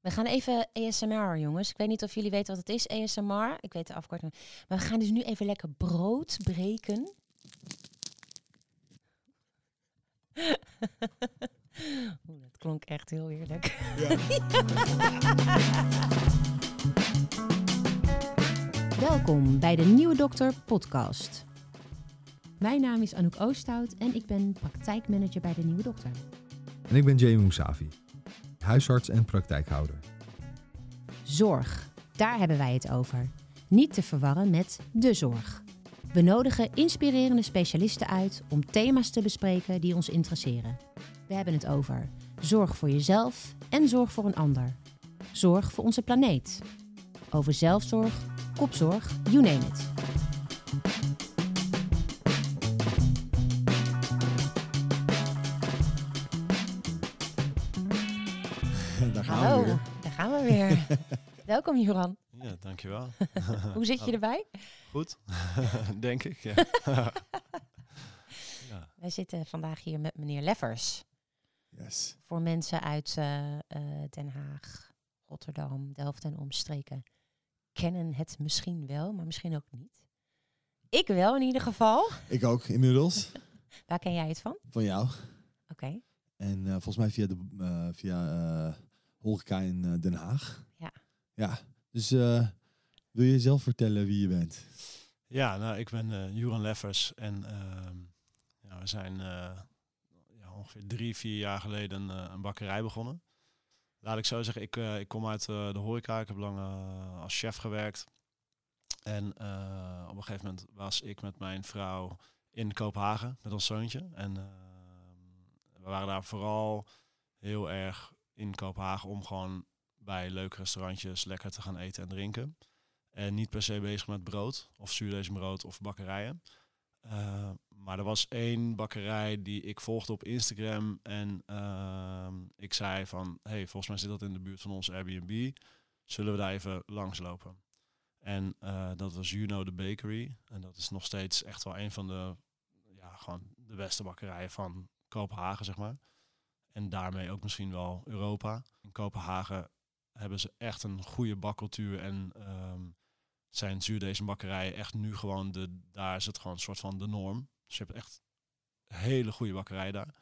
We gaan even ASMR, jongens. Ik weet niet of jullie weten wat het is, ASMR. Ik weet de afkorting. Maar we gaan dus nu even lekker brood breken. Oeh, dat klonk echt heel heerlijk. Welkom bij de Nieuwe Dokter podcast. Mijn naam is Anouk Oosthout en ik ben praktijkmanager bij de Nieuwe Dokter. En ik ben Jamie Mousavi, huisarts en praktijkhouder. Zorg, daar hebben wij het over. Niet te verwarren met de zorg. We nodigen inspirerende specialisten uit om thema's te bespreken die ons interesseren. We hebben het over zorg voor jezelf en zorg voor een ander. Zorg voor onze planeet. Over zelfzorg, kopzorg, you name it. Welkom Joran. Ja, dankjewel. Hoe zit je erbij? Goed, denk ik. Ja. ja. Wij zitten vandaag hier met meneer Leffers. Yes. Voor mensen uit eh, eh, Den Haag, Rotterdam, Delft en omstreken kennen het misschien wel, maar misschien ook niet. Ik wel in ieder geval. Ik ook inmiddels. Waar ken jij het van? Van jou. Oké. En eh, volgens mij via, de, eh, via eh, Horeca in eh, Den Haag. Ja. Ja. Dus eh, wil je zelf vertellen wie je bent? ja, nou, ik ben eh Joran Leffers en ehm, ja, we zijn eh, ja, ongeveer drie, vier jaar geleden eh, een bakkerij begonnen. Laat ik zo zeggen, ik, eh, ik kom uit eh, de horeca. Ik heb lang als chef gewerkt. En eh, op een gegeven moment was ik met mijn vrouw in Kopenhagen met ons zoontje. En ehm, we waren daar vooral heel erg in Kopenhagen om gewoon bij leuke restaurantjes lekker te gaan eten en drinken. En niet per se bezig met brood of zuurdeesbrood of bakkerijen. Eh, maar er was één bakkerij die ik volgde op Instagram. En ehm, ik zei van, hey, volgens mij zit dat in de buurt van ons Airbnb. Zullen we daar even langslopen? En eh, dat was Juno de Bakery. En dat is nog steeds echt wel een van de, ja, gewoon de beste bakkerijen van Kopenhagen, zeg maar. En daarmee ook misschien wel Europa. In Kopenhagen hebben ze echt een goede bakcultuur en ehm, zijn zuurdezenbakkerijen echt nu gewoon de, daar is het gewoon een soort van de norm. Dus je hebt echt hele goede bakkerijen daar.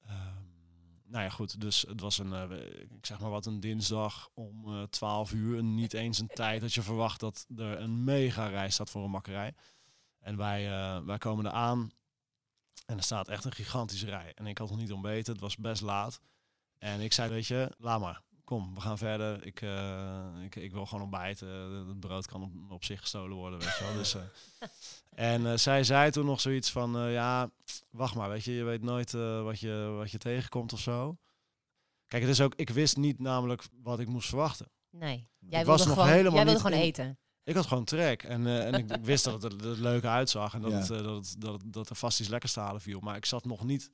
Ehm, nou ja, goed, dus het was een, eh, ik zeg maar wat, een dinsdag om eh 12 uur. En niet eens een tijd dat je verwacht dat er een mega rij staat voor een bakkerij. En wij, eh, wij komen er aan en er staat echt een gigantische rij. En ik had nog niet ontbeten, het was best laat. En ik zei, weet je, laat maar. Kom, we gaan verder. Ik, eh, ik, ik wil gewoon ontbijten. Het brood kan op, op zich gestolen worden, weet je wel. Dus, eh, en eh, zij zei toen nog zoiets van, eh, ja, wacht maar, weet je, je weet nooit eh, wat, je, wat je tegenkomt of zo. Kijk, het is ook, ik wist niet namelijk wat ik moest verwachten. Nee. Jij wilde was nog gewoon, helemaal jij wilde gewoon in- eten. Ik had gewoon trek en, eh, en ik, ik wist dat het er leuk uitzag en dat, Ja. het, eh, dat, het, dat, het- dat er vast iets lekkers te halen viel. Maar ik zat nog niet,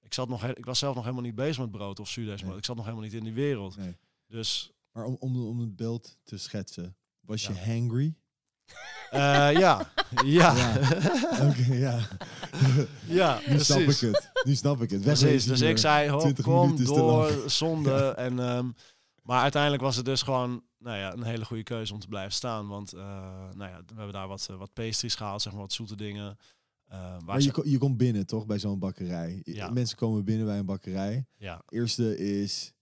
ik, zat nog, he- ik was zelf nog helemaal niet bezig met brood of zuurdeesbrood. Nee. Ik zat nog helemaal niet in die wereld. Nee. Dus Maar om, om, om het beeld te schetsen. Was je hangry? eh, ja, ja, Ja. Oké, ja. ja, Nu snap ik het. Nu snap ik het. Precies, dus ik zei, 20 kom door, zonde. En, ehm, maar uiteindelijk was het dus gewoon nou ja, een hele goede keuze om te blijven staan. Want eh, nou ja, we hebben daar wat, eh, wat pastries gehaald, zeg maar wat zoete dingen. Eh, Maar je, je komt binnen toch bij zo'n bakkerij. Ja. Mensen komen binnen bij een bakkerij. ja. Eerste is...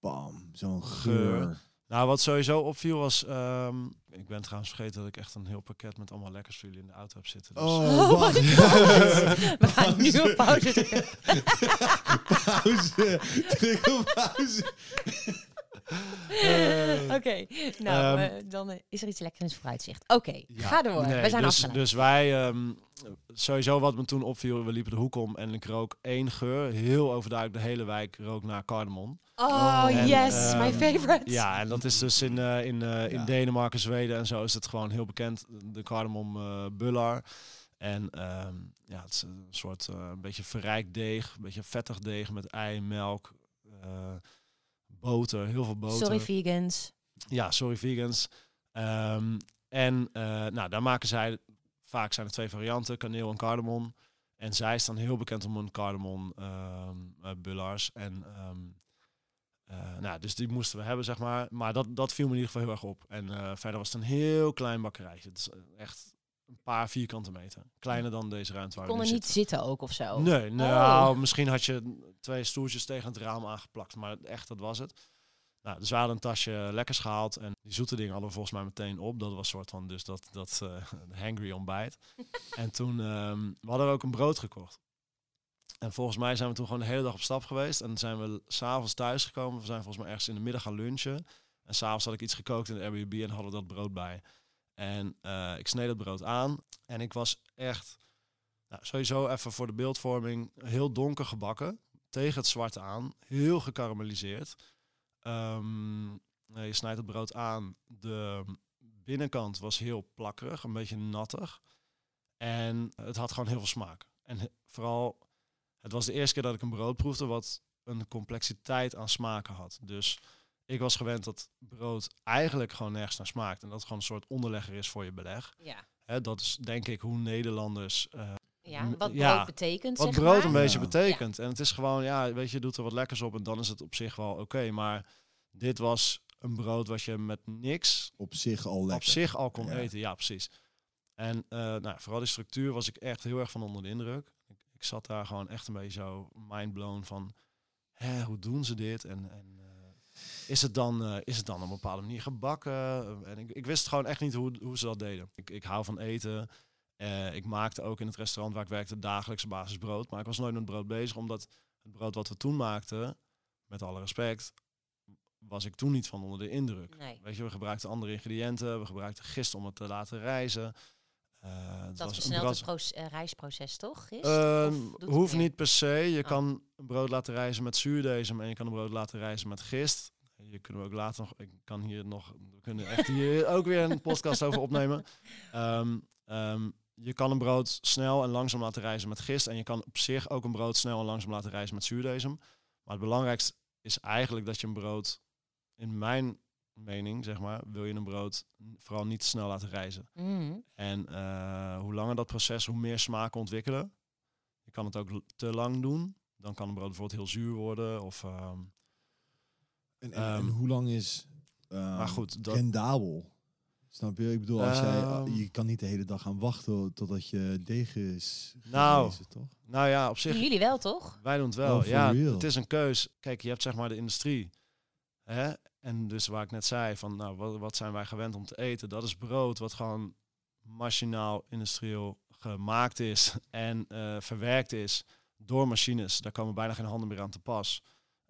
Bam, zo'n Geur. geur. Nou, wat sowieso opviel was... ehm, ik ben trouwens vergeten dat ik echt een heel pakket met allemaal lekkers voor jullie in de auto heb zitten. Dus. Oh, Oh wacht. my God. We gaan nu op pauze drukken. pauze. Druk op pauze. Oké, nou, Ehm, eh, dan eh, is er iets lekkers in het vooruitzicht. Oké, Ja, ga door. nee, we zijn dus, dus wij, ehm, sowieso wat me toen opviel, we liepen de hoek om en ik rook één geur. Heel overduidelijk, de hele wijk rook naar cardamom. Oh, En, yes, ehm, my favorite. Ja, en dat is dus in, eh, in, eh, in Ja. Denemarken, Zweden en zo is het gewoon heel bekend. De cardamom eh bullar. En ehm, ja, het is een soort eh, een beetje verrijkt deeg, een beetje vettig deeg met ei, melk, eh, boter, heel veel boter. Sorry, vegans. Ja, sorry vegans. Ehm, en eh, nou, daar maken zij, vaak zijn er twee varianten, kaneel en cardamom. En zij staan heel bekend om hun cardamom ehm bullars. En Eh, nou, dus die moesten we hebben, zeg maar. Maar dat, dat viel me in ieder geval heel erg op. En eh, verder was het een heel klein bakkerijtje. Het is eh, echt een paar vierkante meter. Kleiner dan deze ruimte waar we Kon nu er niet zitten. zitten ook of zo? Nee, nou, misschien had je twee stoeltjes tegen het raam aangeplakt, maar echt, dat was het. Nou, dus we hadden een tasje lekkers gehaald en die zoete dingen hadden we volgens mij meteen op. Dat was een soort van, dus dat, dat eh, hangry ontbijt. en toen, ehm, we hadden ook een brood gekocht. En volgens mij zijn we toen gewoon de hele dag op stap geweest. En zijn we s'avonds thuis gekomen. We zijn volgens mij ergens in de middag gaan lunchen. En s'avonds had ik iets gekookt in de Airbnb en hadden we dat brood bij. En eh, ik sneed het brood aan. En ik was echt, nou, sowieso even voor de beeldvorming, heel donker gebakken. Tegen het zwarte aan. Heel gekarameliseerd. Ehm, je snijdt het brood aan. De binnenkant was heel plakkerig, een beetje nattig. En het had gewoon heel veel smaak. En vooral, het was de eerste keer dat ik een brood proefde wat een complexiteit aan smaken had. Dus ik was gewend dat brood eigenlijk gewoon nergens naar smaakt. En dat het gewoon een soort onderlegger is voor je beleg. Ja. Hè, dat is denk ik hoe Nederlanders eh, Ja, wat brood ja, betekent, wat zeg brood maar. een beetje Ja. betekent. En het is gewoon, ja, weet je, je doet er wat lekkers op en dan is het op zich wel oké. Maar dit was een brood wat je met niks Op zich al lekker. op zich al kon Ja. eten. Ja, precies. En eh, nou, vooral die structuur was ik echt heel erg van onder de indruk. Ik, zat daar gewoon echt een beetje zo mindblown van, hè, hoe doen ze dit? En, en eh, is, het dan, eh, is het dan op een bepaalde manier gebakken? En ik, ik wist gewoon echt niet hoe, hoe ze dat deden. Ik, ik hou van eten. Eh, ik maakte ook in het restaurant waar ik werkte dagelijkse basis brood. Maar ik was nooit met brood bezig, omdat het brood wat we toen maakten, met alle respect, was ik toen niet van onder de indruk. Nee. Weet je, we gebruikten andere ingrediënten. We gebruikten gist om het te laten rijzen. Eh, Dat een versnelt het eh, reisproces, toch? Gist? Ehm, hoeft niet per se. Je Oh. kan een brood laten rijzen met zuurdesem en je kan een brood laten rijzen met gist. Je kunnen we ook later nog. Ik kan hier nog. We kunnen echt hier ook weer een podcast over opnemen. Ehm, ehm, je kan een brood snel en langzaam laten rijzen met gist. En je kan op zich ook een brood snel en langzaam laten rijzen met zuurdesem. Maar het belangrijkste is eigenlijk dat je een brood, in mijn mening, zeg maar, wil je een brood vooral niet te snel laten rijzen. Mhm. En eh, hoe langer dat proces, hoe meer smaken ontwikkelen. Je kan het ook te lang doen. Dan kan een brood bijvoorbeeld heel zuur worden. Of, ehm, En, en, en Ehm, hoe lang is ehm, maar goed, dat- rendabel? Snap je? Ik bedoel, als jij, Ehm. je kan niet de hele dag gaan wachten totdat je deeg is Nou. gerezen, toch? nou ja, op zich, jullie wel, toch? wij doen het wel. Oh, ja, real? het is een keus. Kijk, je hebt zeg maar de industrie. Hè? En dus waar ik net zei, van nou, wat, wat zijn wij gewend om te eten? Dat is brood wat gewoon machinaal, industrieel gemaakt is en eh, verwerkt is door machines. Daar komen bijna geen handen meer aan te pas.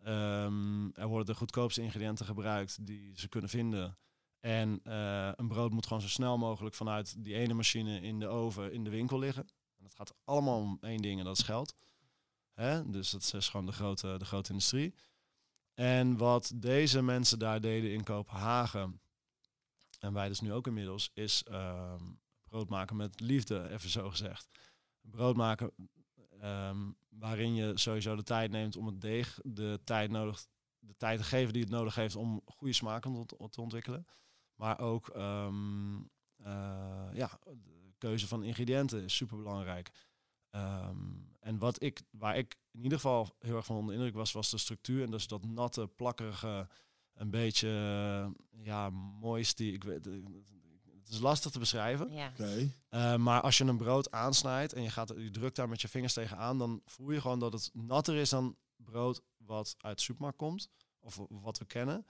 Ehm, er worden de goedkoopste ingrediënten gebruikt die ze kunnen vinden. En eh, een brood moet gewoon zo snel mogelijk vanuit die ene machine in de oven in de winkel liggen. En het gaat allemaal om één ding en dat is geld. Hè? Dus dat is gewoon de grote, de grote industrie. En wat deze mensen daar deden in Kopenhagen, en wij dus nu ook inmiddels, is ehm, brood maken met liefde, even zo gezegd. Brood maken ehm, waarin je sowieso de tijd neemt om het deeg de tijd, nodig, de tijd te geven die het nodig heeft om goede smaken te ontwikkelen. Maar ook ehm, eh, ja, de keuze van ingrediënten is super belangrijk. En wat ik, waar ik in ieder geval heel erg van onder de indruk was, was de structuur. En dus dat natte, plakkerige, een beetje, eh, ja, moist die, ik weet, het is lastig te beschrijven. Ja. Uh, maar als je een brood aansnijdt en je, gaat, je drukt daar met je vingers tegenaan, dan voel je gewoon dat het natter is dan brood wat uit de supermarkt komt. Of wat we kennen.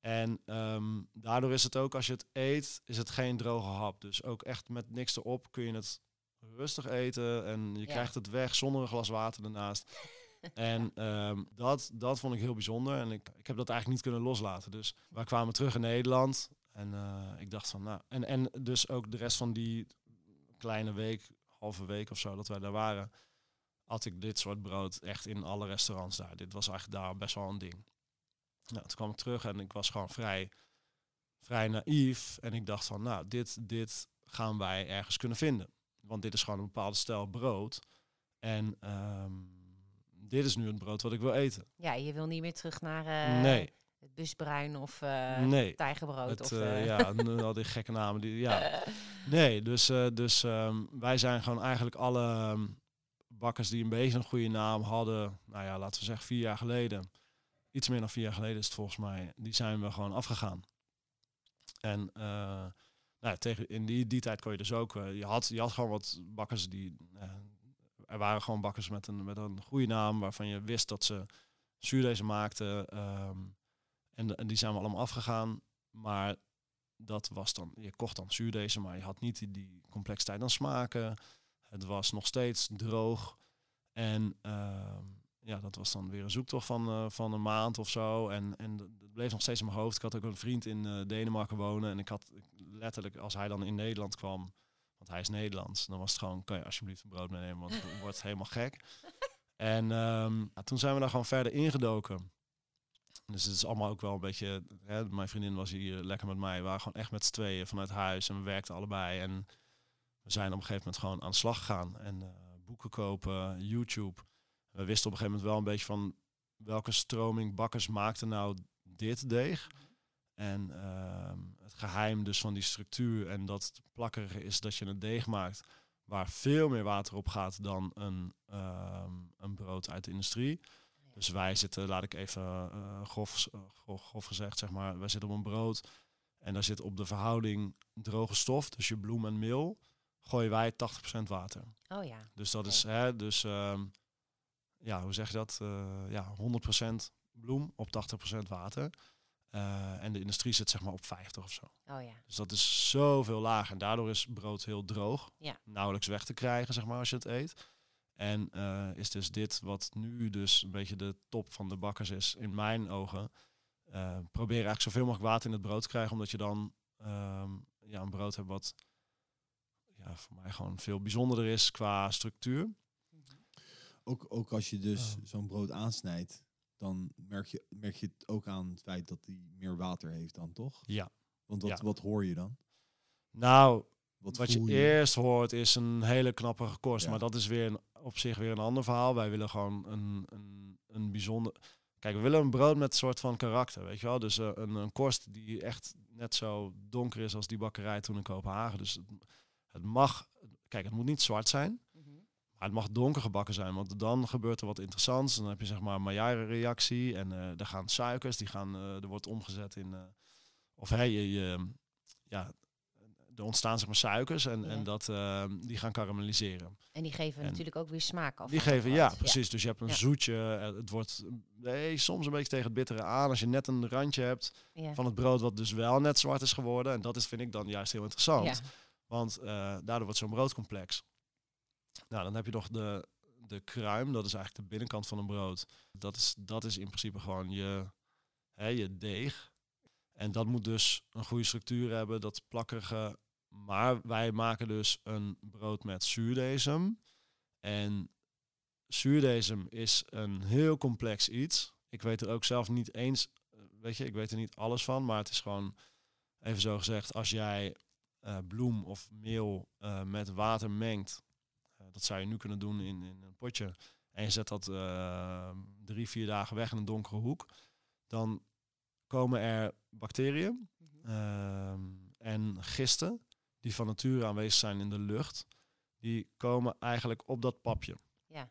En um, daardoor is het ook, als je het eet, is het geen droge hap. Dus ook echt met niks erop kun je het rustig eten. En je Ja. krijgt het weg zonder een glas water ernaast. En um, dat, dat vond ik heel bijzonder. En ik, ik heb dat eigenlijk niet kunnen loslaten. Dus wij kwamen terug in Nederland. En uh, ik dacht van, nou... En, en dus ook de rest van die kleine week, halve week of zo, dat wij daar waren... had ik dit soort brood echt in alle restaurants daar. Dit was eigenlijk daar best wel een ding. Nou, toen kwam ik terug en ik was gewoon vrij, vrij naïef. En ik dacht van, nou, dit, dit gaan wij ergens kunnen vinden. Want dit is gewoon een bepaalde stijl brood. En um, dit is nu het brood wat ik wil eten. Ja, je wil niet meer terug naar uh, nee. het busbruin of uh, nee. tijgerbrood. Het, of, uh, ja, al die gekke namen. Die, ja. Nee, dus, dus um, wij zijn gewoon eigenlijk alle um, bakkers die een beetje een goede naam hadden. Nou ja, laten we zeggen vier jaar geleden iets meer dan vier jaar geleden is het volgens mij, die zijn we gewoon afgegaan. En nou, tegen, in die, die tijd kon je dus ook, uh, je, had, je had gewoon wat bakkers die, uh, er waren gewoon bakkers met een, met een goede naam, waarvan je wist dat ze zuurdezen maakten. Um, en, en die zijn we allemaal afgegaan. Maar dat was dan, je kocht dan zuurdezen, maar je had niet die, complexiteit aan smaken. Het was nog steeds droog. En uh, ja, dat was dan weer een zoektocht van, uh, van een maand of zo. En, en dat bleef nog steeds in mijn hoofd. Ik had ook een vriend in uh, Denemarken wonen. En ik had letterlijk, als hij dan in Nederland kwam, want hij is Nederlands, dan was het gewoon, kan je alsjeblieft een brood meenemen, want het wordt helemaal gek. En um, ja, toen zijn we daar gewoon verder ingedoken. Dus het is allemaal ook wel een beetje. Hè, mijn vriendin was hier lekker met mij. We waren gewoon echt met z'n tweeën vanuit huis en we werkten allebei. En we zijn op een gegeven moment gewoon aan de slag gegaan. En uh, boeken kopen, YouTube. We wisten op een gegeven moment wel een beetje van welke stroming bakkers maakten nou dit deeg. En uh, het geheim dus van die structuur en dat plakkerige is dat je een deeg maakt waar veel meer water op gaat dan een, uh, een brood uit de industrie. Dus wij zitten, laat ik even uh, grof, gezegd, zeg maar, wij zitten op een brood en daar zit op de verhouding droge stof, dus je bloem en meel, gooien wij 80% water. Oh ja. Dus dat is, hè, dus uh, ja, hoe zeg je dat? Uh, ja, 100% bloem op 80% water. Uh, en de industrie zit zeg maar op 50 of zo. Oh ja. Dus dat is zoveel lager. En daardoor is brood heel droog. Ja. Nauwelijks weg te krijgen, zeg maar, als je het eet. En uh, is dus dit wat nu dus een beetje de top van de bakkers is, in mijn ogen. Uh, probeer eigenlijk zoveel mogelijk water in het brood te krijgen, omdat je dan um, ja, een brood hebt wat ja, voor mij gewoon veel bijzonderder is qua structuur. Ook, ook als je dus oh. zo'n brood aansnijdt, dan merk je, merk je het ook aan het feit dat hij meer water heeft dan, toch? Ja. Want wat, ja. wat hoor je dan? Nou, Wat, wat je, eerst hoort is een hele knappige korst. Ja. Maar dat is weer een, op zich weer een ander verhaal. Wij willen gewoon een, een, een bijzonder... Kijk, we willen een brood met een soort van karakter, weet je wel? Dus uh, een, een korst die echt net zo donker is als die bakkerij toen in Kopenhagen. Dus het, het mag... Kijk, het moet niet zwart zijn. Maar het mag donker gebakken zijn, want dan gebeurt er wat interessants. Dan heb je zeg maar een Maillard-reactie en uh, er gaan suikers, die gaan, uh, er wordt omgezet in... Uh, of hey, je, ja, er ontstaan zeg maar suikers en, Ja. en dat, uh, die gaan karamelliseren. En die geven En natuurlijk ook weer smaak af. Die geven, ja, precies. Dus je hebt een Ja. zoetje. eh, Het wordt nee, soms een beetje tegen het bittere aan. Als je net een randje hebt van het brood wat dus wel net zwart is geworden. En dat is, vind ik dan juist heel interessant. Want eh, daardoor wordt zo'n brood complex. Nou, dan heb je nog de, de kruim. Dat is eigenlijk de binnenkant van een brood. Dat is, dat is in principe gewoon je, hè, je deeg. En dat moet dus een goede structuur hebben. Dat plakkerige. Maar wij maken dus een brood met zuurdesem. En zuurdesem is een heel complex iets. Ik weet er ook zelf niet eens, weet je, ik weet er niet alles van. Maar het is gewoon, even zo gezegd, als jij eh, bloem of meel eh, met water mengt. Eh, dat zou je nu kunnen doen in, in een potje. En je zet dat eh, drie, vier dagen weg in een donkere hoek. Dan komen er bacteriën Mhm. ehm, en gisten die van nature aanwezig zijn in de lucht. Die komen eigenlijk op dat papje. Ja.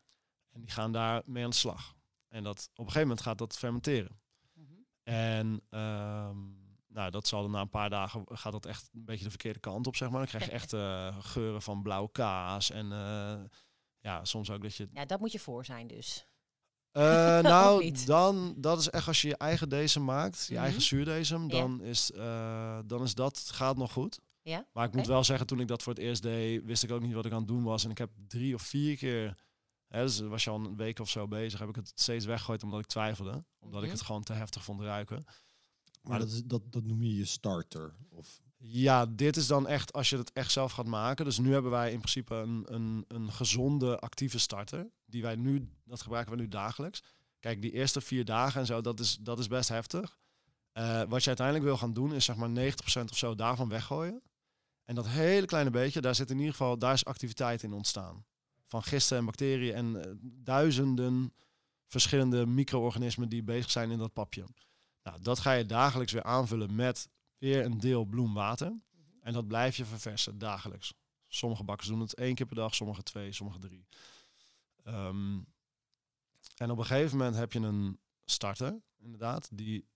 En die gaan daar mee aan de slag. En dat, op een gegeven moment gaat dat fermenteren. Mhm. En ehm, nou, dat zal na een paar dagen gaat dat echt een beetje de verkeerde kant op, zeg maar. Dan krijg je echt eh, geuren van blauwe kaas. En eh, ja, soms ook dat je. Ja, dat moet je voor zijn dus. Eh, nou, dan dat is echt als je je eigen deze maakt, je Mhm. eigen zuurdesem, Ja. dan is, dan is dat gaat nog goed. Ja? Maar ik moet wel zeggen, toen ik dat voor het eerst deed, wist ik ook niet wat ik aan het doen was. En ik heb drie of vier keer, hè, dus was je al een week of zo bezig, heb ik het steeds weggegooid omdat ik twijfelde. Omdat ik Mhm. het gewoon te heftig vond ruiken. Maar dat, is, dat, dat noem je je starter. Of, Ja, dit is dan echt als je het echt zelf gaat maken. Dus nu hebben wij in principe een, een, een gezonde, actieve starter. Die wij nu, dat gebruiken we nu dagelijks. Kijk, die eerste vier dagen en zo, dat is, dat is best heftig. Eh, wat je uiteindelijk wil gaan doen, is zeg maar 90% of zo daarvan weggooien. En dat hele kleine beetje, daar zit in ieder geval, daar is activiteit in ontstaan. Van gisten en bacteriën en eh, duizenden verschillende micro-organismen die bezig zijn in dat papje. Nou, dat ga je dagelijks weer aanvullen met weer een deel bloemwater. En dat blijf je verversen dagelijks. Sommige bakkers doen het één keer per dag, sommige twee, sommige drie. Ehm, en op een gegeven moment heb je een starter, inderdaad, die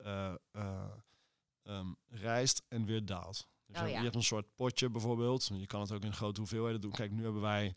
ehm, rijst en weer daalt. Dus Oh je, ja. je hebt een soort potje bijvoorbeeld. Je kan het ook in grote hoeveelheden doen. Kijk, nu hebben wij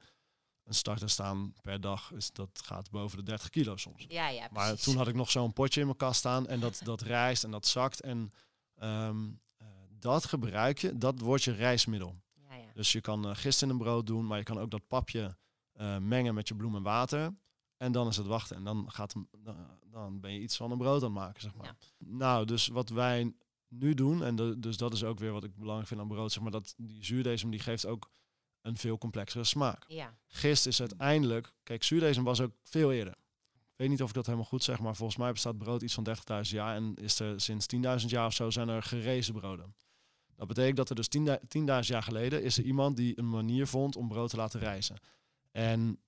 een starter staan per dag. Is, dat gaat boven de 30 kilo soms. Ja, ja, Maar toen had ik nog zo'n potje in mijn kast staan en dat, dat rijst en dat zakt. En ehm, eh, dat gebruik je, dat wordt je rijstmiddel. Ja, ja. Dus je kan eh, gist in een brood doen, maar je kan ook dat papje eh, mengen met je bloem en water. En dan is het wachten. En dan, gaat hem, dan, dan ben je iets van een brood aan het maken, zeg maar. Ja. Nou, dus wat wij nu doen, en de- dus dat is ook weer wat ik belangrijk vind aan brood, zeg maar, dat die zuurdesem die geeft ook een veel complexere smaak. Ja, Gist is uiteindelijk, kijk, zuurdesem was ook veel eerder. Ik weet niet of ik dat helemaal goed zeg, maar volgens mij bestaat brood iets van 30.000 jaar en is er sinds 10.000 jaar of zo zijn er gerezen broden. Dat betekent dat er dus 10.000 10.000 jaar geleden is er iemand die een manier vond om brood te laten rijzen. En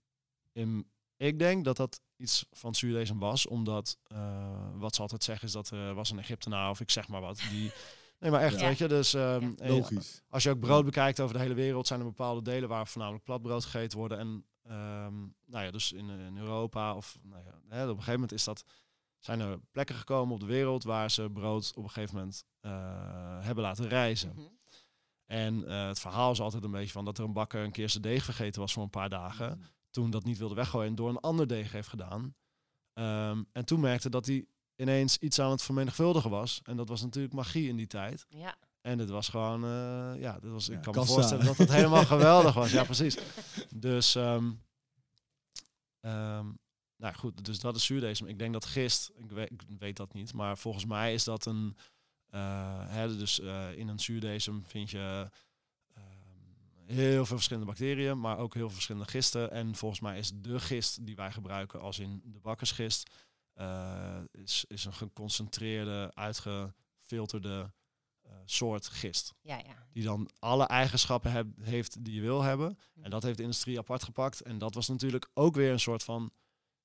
in, ik denk dat dat iets van zuurdesem was, omdat eh, wat ze altijd zeggen is dat er was een Egyptenaar of ik zeg maar wat. Die, nee, maar echt, Ja. weet je. Dus ehm, Ja. en Logisch. als je ook brood bekijkt over de hele wereld, zijn er bepaalde delen waar voornamelijk platbrood gegeten worden. En ehm, nou ja, dus in, in Europa of nou ja, hè, op een gegeven moment is dat, zijn er plekken gekomen op de wereld waar ze brood op een gegeven moment eh, hebben laten rijzen. Mhm. En eh, het verhaal is altijd een beetje van dat er een bakker een keer zijn deeg vergeten was voor een paar dagen. Mhm. Toen dat niet wilde weggooien en door een ander deeg heeft gedaan. Ehm, en toen merkte dat hij ineens iets aan het vermenigvuldigen was. En dat was natuurlijk magie in die tijd. ja. En dit was gewoon, eh, ja, dit was, Ja, ik kan kassa. me voorstellen dat het helemaal geweldig was. Ja, precies. Dus, ehm, ehm, nou goed, dus dat is zuurdesem. Ik denk dat gist, ik weet, ik weet dat niet, maar volgens mij is dat een, eh, hè, dus eh, in een zuurdesem vind je ehm, heel veel verschillende bacteriën, maar ook heel veel verschillende gisten. En volgens mij is de gist die wij gebruiken, als in de bakkersgist, is, is een geconcentreerde, uitgefilterde eh, soort gist. Ja, ja. Die dan alle eigenschappen heb, heeft die je wil hebben. Mhm. En dat heeft de industrie apart gepakt. En dat was natuurlijk ook weer een soort van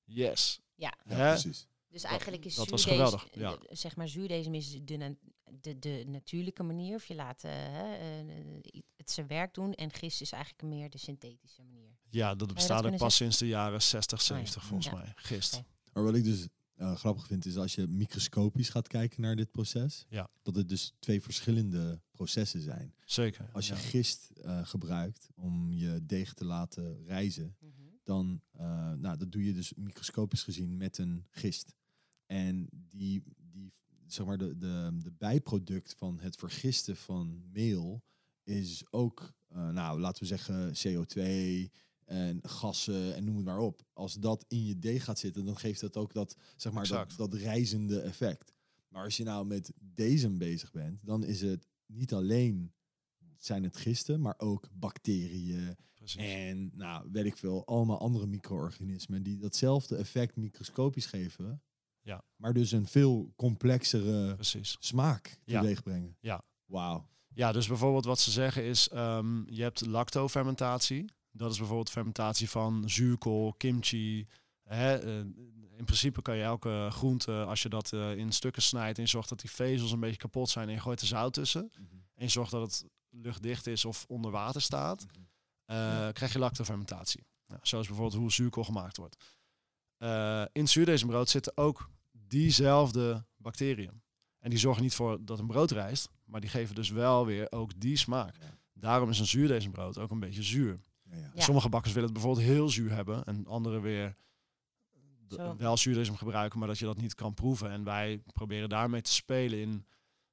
yes. Ja. Precies. Dus eigenlijk is dat geweldig, ja. zeg maar, zuurdesem is de, na- de, de natuurlijke manier. Of je laat eh, hè, eh, het zijn werk doen. En gist is eigenlijk meer de synthetische manier. Ja, dat bestaat ook kunnen pas sinds de jaren 60, ja. 70 volgens Ja. mij. Gist. Oké. Maar wat ik dus eh, grappig vind, is als je microscopisch gaat kijken naar dit proces, Ja. dat het dus twee verschillende processen zijn. Zeker. Als je ja. gist eh, gebruikt om je deeg te laten rijzen, Mhm. dan eh, nou, dat doe je dus microscopisch gezien met een gist. En die, die zeg maar, de, de, de bijproduct van het vergisten van meel is ook, eh, nou, laten we zeggen, CO2 en gassen en noem het maar op. Als dat in je deeg gaat zitten, dan geeft dat ook dat, zeg maar, dat, Exact. dat rijzende effect. Maar als je nou met deze bezig bent, dan is het niet alleen zijn het gisten, maar ook bacteriën, Precies. en nou, weet ik veel, allemaal andere micro-organismen die datzelfde effect microscopisch geven. Ja. Maar dus een veel complexere Precies. smaak Ja. teweeg brengen. Ja. Wauw. Ja, dus bijvoorbeeld wat ze zeggen is, ehm, je hebt lactofermentatie. Dat is bijvoorbeeld fermentatie van zuurkool, kimchi. Hè, eh, in principe kan je elke groente, als je dat eh, in stukken snijdt en je zorgt dat die vezels een beetje kapot zijn en je gooit er zout tussen. En je zorgt dat het luchtdicht is of onder water staat, eh, krijg je lactofermentatie. Nou, zo is bijvoorbeeld hoe zuurkool gemaakt wordt. Eh, in zuurdesembrood zitten ook diezelfde bacteriën. En die zorgen niet voor dat een brood rijst, maar die geven dus wel weer ook die smaak. Ja. Daarom is een zuurdesembrood ook een beetje zuur. Ja. Sommige bakkers willen het bijvoorbeeld heel zuur hebben en anderen weer d- Zo. wel zuurdesem gebruiken, maar dat je dat niet kan proeven. En wij proberen daarmee te spelen in.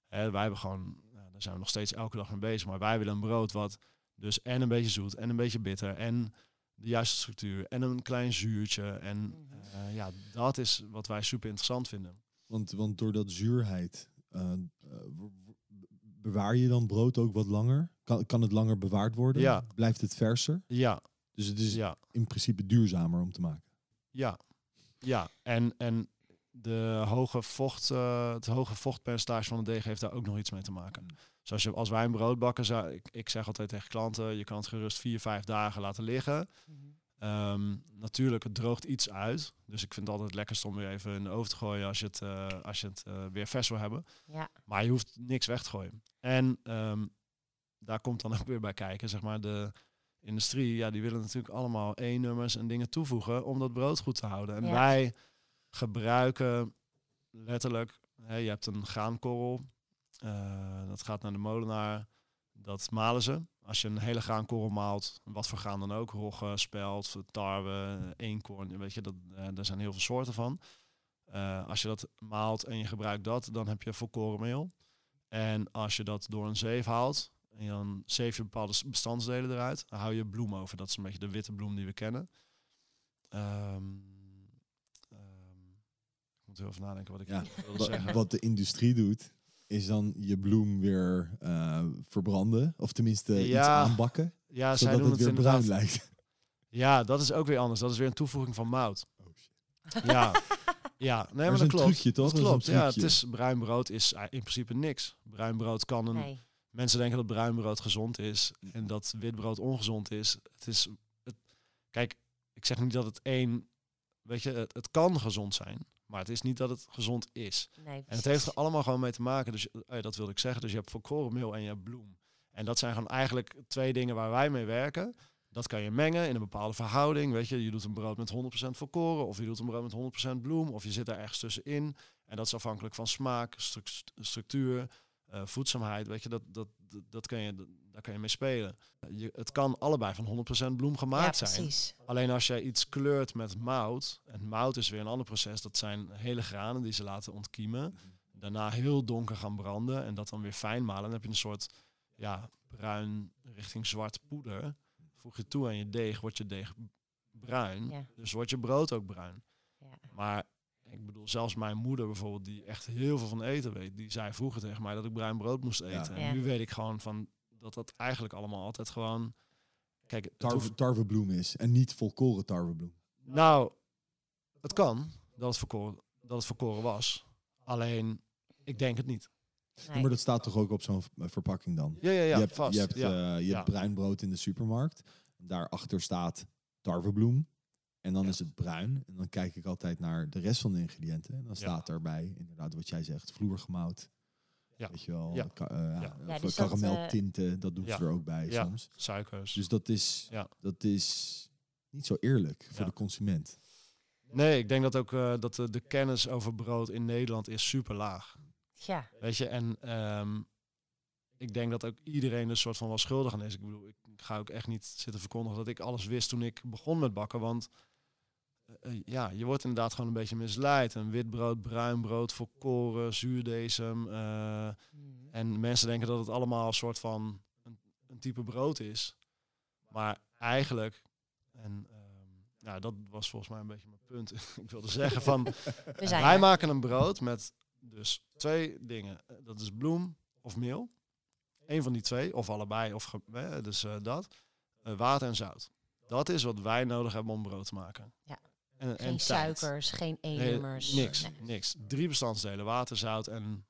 Hè, wij hebben gewoon, nou, daar zijn we nog steeds elke dag mee bezig, maar wij willen een brood wat dus en een beetje zoet en een beetje bitter en de juiste structuur en een klein zuurtje. En Mhm. eh, ja, dat is wat wij super interessant vinden. Want, want door dat zuurheid, w- bewaar je dan brood ook wat langer? Kan, kan het langer bewaard worden? Ja. Blijft het verser? Ja, Dus het is ja. in principe duurzamer om te maken. Ja, ja. En, en de hoge vocht, eh, het hoge vochtpercentage van de deeg heeft daar ook nog iets mee te maken. Mm. Zoals je, als wij een brood bakken, zou, ik, ik zeg altijd tegen klanten, je kan het gerust vier, vijf dagen laten liggen. Mhm. Ehm, natuurlijk, het droogt iets uit. Dus ik vind het altijd lekkerst om weer even in de oven te gooien als je het, eh, als je het eh, weer vers wil hebben. Ja. Maar je hoeft niks weg te gooien. En ehm, daar komt dan ook weer bij kijken, zeg maar, de industrie, ja, die willen natuurlijk allemaal E-nummers en dingen toevoegen om dat brood goed te houden. En Ja. wij gebruiken letterlijk, hè, je hebt een graankorrel, eh, dat gaat naar de molenaar, dat malen ze. Als je een hele graankorrel maalt, wat voor graan dan ook, rogge, spelt, tarwe, eenkorn, weet je, dat, eh, daar zijn heel veel soorten van. Eh, als je dat maalt en je gebruikt dat, dan heb je volkorenmeel. En als je dat door een zeef haalt, en dan zeef je bepaalde bestandsdelen eruit, dan hou je bloem over. Dat is een beetje de witte bloem die we kennen. Ehm, ehm, ik moet heel even nadenken wat ik Ja, Wa- zeggen. Wat de industrie doet, is dan je bloem weer eh, verbranden. Of tenminste iets Ja, aanbakken. Ja, zij zodat doen het het, weer inderdaad. bruin lijkt. Ja, dat is ook weer anders. Dat is weer een toevoeging van mout. Oh, shit. Ja, ja nee, maar is dat een klopt. trucje, toch? Dat Dat is een klopt. Ja, het is bruin brood is in principe niks. Bruin brood kan een Nee. Mensen denken dat bruin brood gezond is en dat wit brood ongezond is. Het is het, kijk, ik zeg niet dat het één, weet je, het, het kan gezond zijn, maar het is niet dat het gezond is. nee En het heeft er allemaal gewoon mee te maken. Dus eh, dat wilde ik zeggen. Dus je hebt volkorenmeel en je hebt bloem. En dat zijn gewoon eigenlijk twee dingen waar wij mee werken. Dat kan je mengen in een bepaalde verhouding. Weet je, je doet een brood met 100% volkoren of je doet een brood met 100% bloem of je zit daar ergens tussenin. En dat is afhankelijk van smaak, struc- structuur, eh, voedzaamheid. Weet je, dat, dat, dat, dat kan je, daar kan je mee spelen. Je, het kan allebei van 100% bloem ja, gemaakt zijn. precies. Alleen als jij iets kleurt met mout, en mout is weer een ander proces, dat zijn hele granen die ze laten ontkiemen, daarna heel donker gaan branden en dat dan weer fijn malen. Dan heb je een soort ja, bruin richting zwart poeder. Voeg je toe aan je deeg, wordt je deeg bruin, Ja. dus wordt je brood ook bruin. Ja. Maar ik bedoel, zelfs mijn moeder bijvoorbeeld, die echt heel veel van eten weet, die zei vroeger tegen mij dat ik bruin brood moest Ja. eten. Ja. En nu weet ik gewoon van dat dat eigenlijk allemaal altijd gewoon... Kijk, Tarwe, hoeft- tarwebloem is. En niet volkoren tarwebloem. nou, het kan dat het verkoren, dat het verkoren was. Alleen, ik denk het niet. Nee. maar dat staat toch ook op zo'n v- verpakking dan? Ja, ja, ja, je hebt, vast. je hebt, ja. eh, je Ja. bruin brood in de supermarkt. Daarachter staat tarwebloem. En dan Ja. is het bruin. En dan kijk ik altijd naar de rest van de ingrediënten. En dan staat daarbij, inderdaad wat jij zegt, vloergemout. Ja. Weet je wel, Ja. ka- eh, dus dat, karameltinten, dat doen ja. ze er ook bij Ja. soms. Suikers. Dus dat is, Ja. dat is niet zo eerlijk voor Ja. de consument. Nee, ik denk dat ook eh, dat de, de kennis over brood in Nederland is super laag. Ja, Weet je, en ehm, ik denk dat ook iedereen er soort van wel schuldig aan is. Ik bedoel, ik ga ook echt niet zitten verkondigen dat ik alles wist toen ik begon met bakken. Want eh, eh, ja, je wordt inderdaad gewoon een beetje misleid. Een wit brood, bruin brood, volkoren, zuurdesem. eh, Mhm. En mensen denken dat het allemaal een soort van een, een type brood is. Maar eigenlijk, en ehm, nou, dat was volgens mij een beetje mijn punt. ik wilde zeggen van, wij maken een brood met dus twee dingen. Eh, Dat is bloem of meel. Eén van die twee, of allebei, of eh, dus eh, dat. Eh, water en zout. Dat is wat wij nodig hebben om brood te maken. Ja. En, en Geen tijd. suikers, geen Nee, E-nummers. niks, Nee. niks. Drie bestandsdelen, water, zout en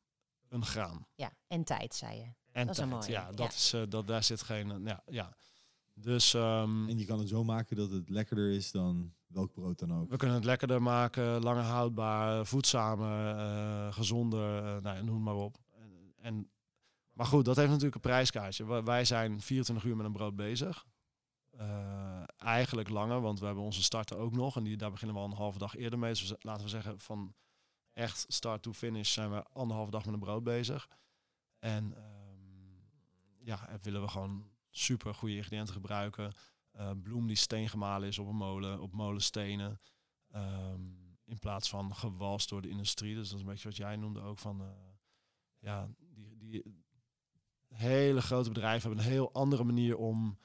een graan. Ja, en tijd, zei je. En Dat is een tijd, mooie, ja, ja. dat is, eh, dat, daar zit geen, eh, ja, ja. Dus ehm, En je kan het zo maken dat het lekkerder is dan welk brood dan ook. we kunnen het lekkerder maken, langer houdbaar, voedzamer, eh, gezonder, nou, noem het maar op. En, en, maar goed, dat heeft natuurlijk een prijskaartje. Wij- Wij zijn 24 uur met een brood bezig. Eh, eigenlijk langer, want we hebben onze starter ook nog. En die, daar beginnen we al een halve dag eerder mee. Dus laten we zeggen, van echt start to finish zijn we anderhalve dag met een brood bezig. En ehm, ja, en willen we gewoon super goede ingrediënten gebruiken. Eh, bloem die steengemalen is op een molen, op molenstenen. Ehm, in plaats van gewalst door de industrie. Dus dat is een beetje wat jij noemde ook van... eh, ja, die, die hele grote bedrijven hebben een heel andere manier om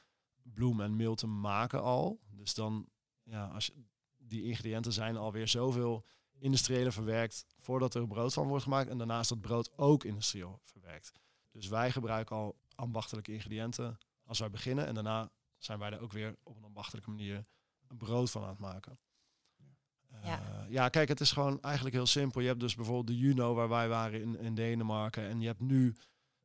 bloem en meel te maken al. Dus dan, ja, als je, die ingrediënten zijn alweer zoveel industriële verwerkt voordat er brood van wordt gemaakt. En daarnaast dat brood ook industrieel verwerkt. Dus wij gebruiken al ambachtelijke ingrediënten als wij beginnen. En daarna zijn wij er ook weer op een ambachtelijke manier een brood van aan het maken. Ja. Ja. ja, kijk, het is gewoon eigenlijk heel simpel. Je hebt dus bijvoorbeeld de Juno waar wij waren in, in Denemarken. En je hebt nu,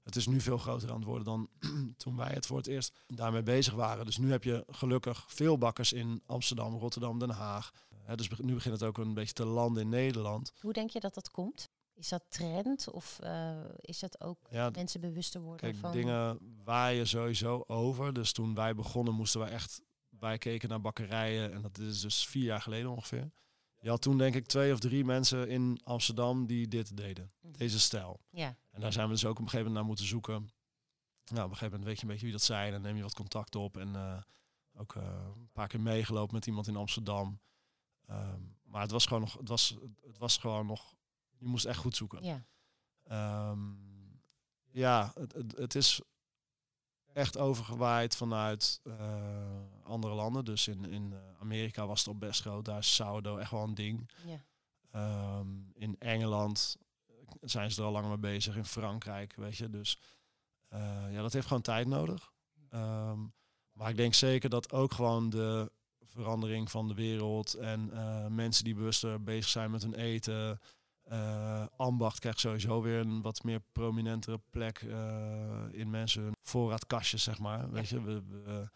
het is nu veel groter aan het worden dan toen wij het voor het eerst daarmee bezig waren. Dus nu heb je gelukkig veel bakkers in Amsterdam, Rotterdam, Den Haag. Hè, dus nu begint het ook een beetje te landen in Nederland. Hoe denk je dat dat komt? Is dat trend of eh, is dat ook Ja, mensen bewuster worden Kijk, van... dingen waaien sowieso over. Dus toen wij begonnen moesten we echt... Wij keken naar bakkerijen en dat is dus vier jaar geleden ongeveer. Je had toen denk ik twee of drie mensen in Amsterdam die dit deden. Mhm. Deze stijl. Ja, En daar zijn we dus ook op een gegeven moment naar moeten zoeken. Nou, op een gegeven moment weet je een beetje wie dat zijn. En neem je wat contact op. En eh, ook eh, een paar keer meegelopen met iemand in Amsterdam. Ehm, maar het was gewoon nog, het was, het was gewoon nog, je moest echt goed zoeken. ja. Ehm, ja, het, het, het is echt overgewaaid vanuit eh, andere landen. Dus in, in eh, Amerika was het al best groot. Daar is sourdough echt wel een ding. ja. Ehm, in Engeland zijn ze er al langer mee bezig. In Frankrijk, weet je. Dus eh, ja, dat heeft gewoon tijd nodig. Ehm, maar ik denk zeker dat ook gewoon de verandering van de wereld en eh, mensen die bewuster bezig zijn met hun eten. Eh, ambacht krijgt sowieso weer een wat meer prominentere plek eh, in mensen hun voorraadkastjes, zeg maar. Weet je, we, we-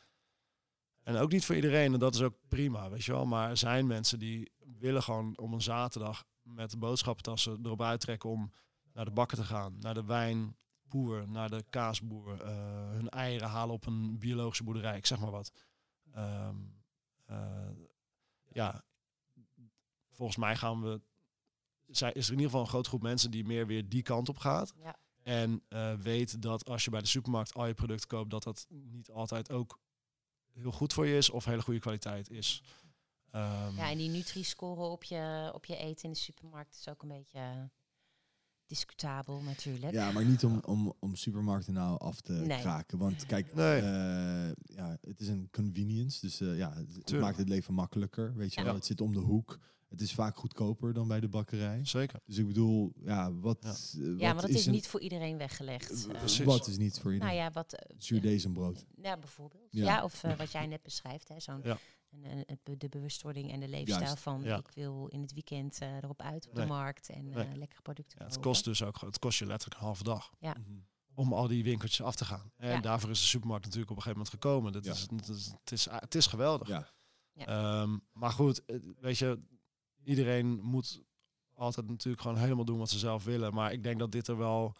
en ook niet voor iedereen, en dat is ook prima, weet je wel. Maar er zijn mensen die willen gewoon om een zaterdag met de boodschappentassen erop uittrekken om naar de bakken te gaan, naar de wijnboer, naar de kaasboer, eh, hun eieren halen op een biologische boerderij, ik zeg maar wat. Ehm, eh, ja, volgens mij gaan we, zij, is er in ieder geval een grote groep mensen die meer weer die kant op gaat. Ja. En eh, weet dat als je bij de supermarkt al je producten koopt, dat dat niet altijd ook heel goed voor je is of hele goede kwaliteit is. Ehm, ja, en die Nutri-score op je, op je eten in de supermarkt is ook een beetje eh, discutabel natuurlijk. Ja, maar niet om, om, om supermarkten nou af te Nee. kraken. Want kijk, Nee. eh, ja, het is een convenience. Dus eh, ja, het, het Tuurlijk. maakt het leven makkelijker. Weet je Ja. wel, het zit om de hoek. Het is vaak goedkoper dan bij de bakkerij. Zeker. Dus ik bedoel, ja, wat, Ja. eh, Ja, maar dat is een- niet voor iedereen weggelegd. eh. Precies. Wat is niet voor iedereen? nou ja, wat... Zuurdezenbrood. Ja, bijvoorbeeld. Ja. Ja, of wat jij net beschrijft, hè, zo'n Ja. de bewustwording en de leefstijl Juist. van Ja. ik wil in het weekend eh, erop uit op Nee. de markt en Nee. eh, lekkere producten Ja, het kost dus ook, het kost je letterlijk een halve dag Mhm. om al die winkeltjes af te gaan. En Ja. daarvoor is de supermarkt natuurlijk op een gegeven moment gekomen. Dat Ja. is, het, is, het, is, het is geweldig. Ja. Ja. Ehm, maar goed, weet je, iedereen moet altijd natuurlijk gewoon helemaal doen wat ze zelf willen. Maar ik denk dat dit er wel,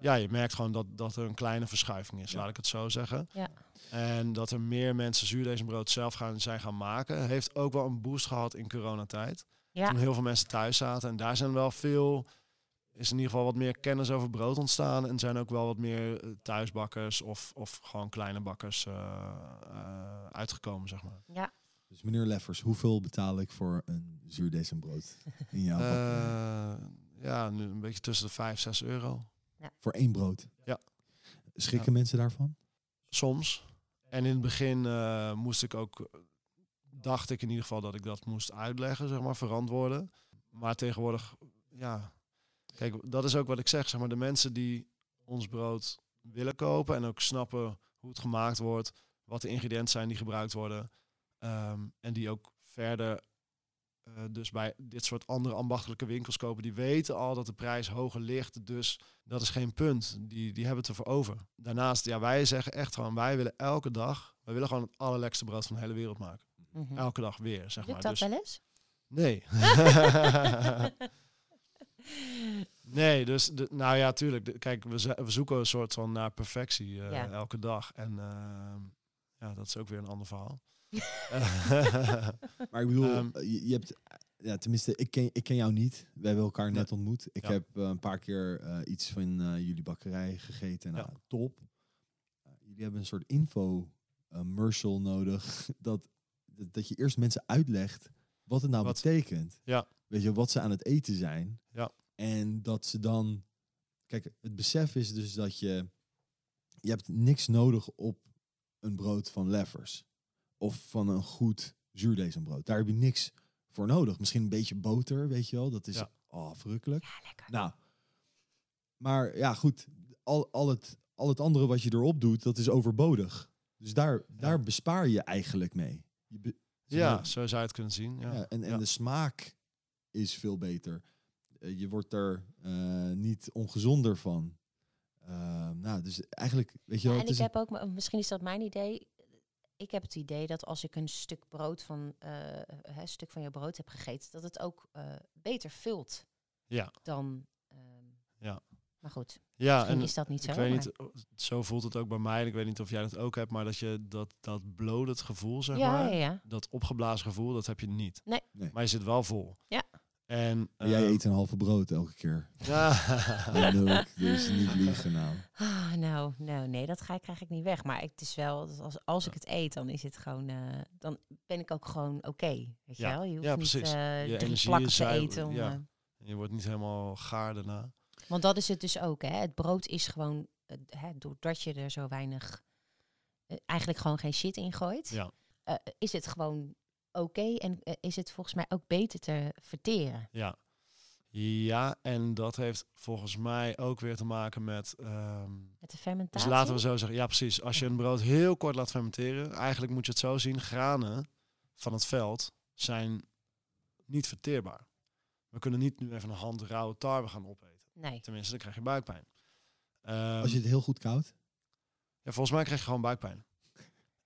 ja, je merkt gewoon dat, dat er een kleine verschuiving is, Ja. laat ik het zo zeggen. Ja. En dat er meer mensen zuurdezenbrood zelf gaan, zijn gaan maken, heeft ook wel een boost gehad in coronatijd. Ja, Toen heel veel mensen thuis zaten. En daar zijn wel veel, is in ieder geval wat meer kennis over brood ontstaan. En zijn ook wel wat meer eh, thuisbakkers of, of gewoon kleine bakkers eh, eh, uitgekomen, zeg maar. ja. Dus meneer Leffers, hoeveel betaal ik voor een zuurdezenbrood in jouw bakkerij? Eh, ja, nu een beetje tussen de 5, 6 euro. Voor één brood? Ja. Schrikken mensen daarvan? Soms. En in het begin eh, moest ik ook, dacht ik in ieder geval dat ik dat moest uitleggen, zeg maar, verantwoorden. Maar tegenwoordig, ja, kijk, dat is ook wat ik zeg, zeg maar, de mensen die ons brood willen kopen en ook snappen hoe het gemaakt wordt, wat de ingrediënten zijn die gebruikt worden, ehm, en die ook verder eh, dus bij dit soort andere ambachtelijke winkels kopen, die weten al dat de prijs hoger ligt. Dus dat is geen punt. Die, die hebben het ervoor over. Daarnaast, ja, wij zeggen echt gewoon, wij willen elke dag, wij willen gewoon het allerlekste brood van de hele wereld maken. Mhm. Elke dag weer, zeg Lukt maar. dat Dus, wel eens? nee. nee, dus, de, nou ja, tuurlijk. de- kijk, we, we zoeken een soort van naar perfectie eh, Ja. elke dag. En ehm, ja, dat is ook weer een ander verhaal. Maar ik bedoel, Ehm, eh, je, je hebt, ja, tenminste, ik ken, ik ken jou niet. We hebben elkaar net ontmoet. Ik Ja. heb eh, een paar keer eh, iets van jullie bakkerij gegeten. Nou, Ja. top. Jullie hebben een soort info commercial nodig. dat, dat, dat je eerst mensen uitlegt wat het nou Wat- betekent. Ja. Weet je, wat ze aan het eten zijn. Ja. En dat ze dan... Kijk, het besef is dus dat je... Je hebt niks nodig op een brood van Leffers. Of van een goed zuurdezenbrood. Daar heb je niks voor nodig. Misschien een beetje boter, weet je wel. Dat is Ja. oh, verrukkelijk. Ja, lekker. Nou, maar ja, goed. Al, al, het, al het andere wat je erop doet, dat is overbodig. Dus daar, daar bespaar je eigenlijk mee. Je be- ja, zo zou je het kunnen zien. Ja. ja, en, en Ja. de smaak is veel beter. Eh, je wordt er eh, niet ongezonder van. Eh, nou, dus eigenlijk, weet je Ja, wel, en het ik heb ook, misschien is dat mijn idee. Ik heb het idee dat als ik een stuk brood van eh, een stuk van je brood heb gegeten, dat het ook eh, beter vult Ja. dan. ehm, Ja. Maar goed, Ja, misschien en is dat niet zo. ik weet maar- niet, zo voelt het ook bij mij. en Ik weet niet of jij dat ook hebt, maar dat je dat, dat bloated gevoel, zeg ja, maar, ja, ja. dat opgeblazen gevoel, dat heb je niet. Nee. Nee. Maar je zit wel vol. Ja. En jij ehm, eet een halve brood elke keer. Ja. Dus niet liegen nou. Ah, nou, nou, nee, dat ga ik, krijg ik niet weg. Maar het is wel, dat als, als ik het eet, dan is het gewoon, eh, dan ben ik ook gewoon oké. weet Ja. je wel? Je hoeft Ja, niet eh, Je drie energie plakken is te eten. Om, ja. eh, je wordt niet helemaal gaar daarna. want dat is het dus ook, hè. Het brood is gewoon, hè, doordat je er zo weinig, eigenlijk gewoon geen shit in gooit, Ja. eh, is het gewoon oké en eh, is het volgens mij ook beter te verteren. Ja. Ja, en dat heeft volgens mij ook weer te maken met... ehm, Met de dus fermentatie. laten we zo zeggen, ja precies. Als je een brood heel kort laat fermenteren, eigenlijk moet je het zo zien, granen van het veld zijn niet verteerbaar. We kunnen niet nu even een hand rauwe tarwe gaan opeten. Nee. Tenminste, dan krijg je buikpijn. Ehm, Als je het heel goed koudt. ja, volgens mij krijg je gewoon buikpijn.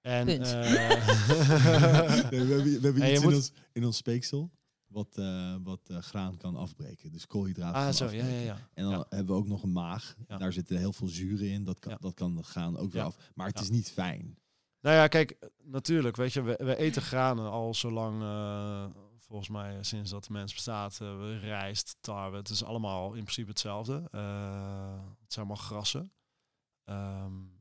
En, Punt. eh, Nee, we hebben, we hebben En je iets moet- in, ons, in ons speeksel wat, eh, wat eh, graan kan afbreken. Dus koolhydraten ah, kan zo, ja, afbreken. ja, ja. En dan Ja. hebben we ook nog een maag. Ja. Daar zitten heel veel zuren in. Dat kan, Ja. dat kan graan ook weer Ja. af. Maar het Ja. is niet fijn. Nou ja, kijk, natuurlijk, weet je, we, we eten granen al zolang, eh, volgens mij sinds dat de mens bestaat, we rijst, tarwe, het is allemaal in principe hetzelfde. Eh, het zijn allemaal grassen. Ehm, eh,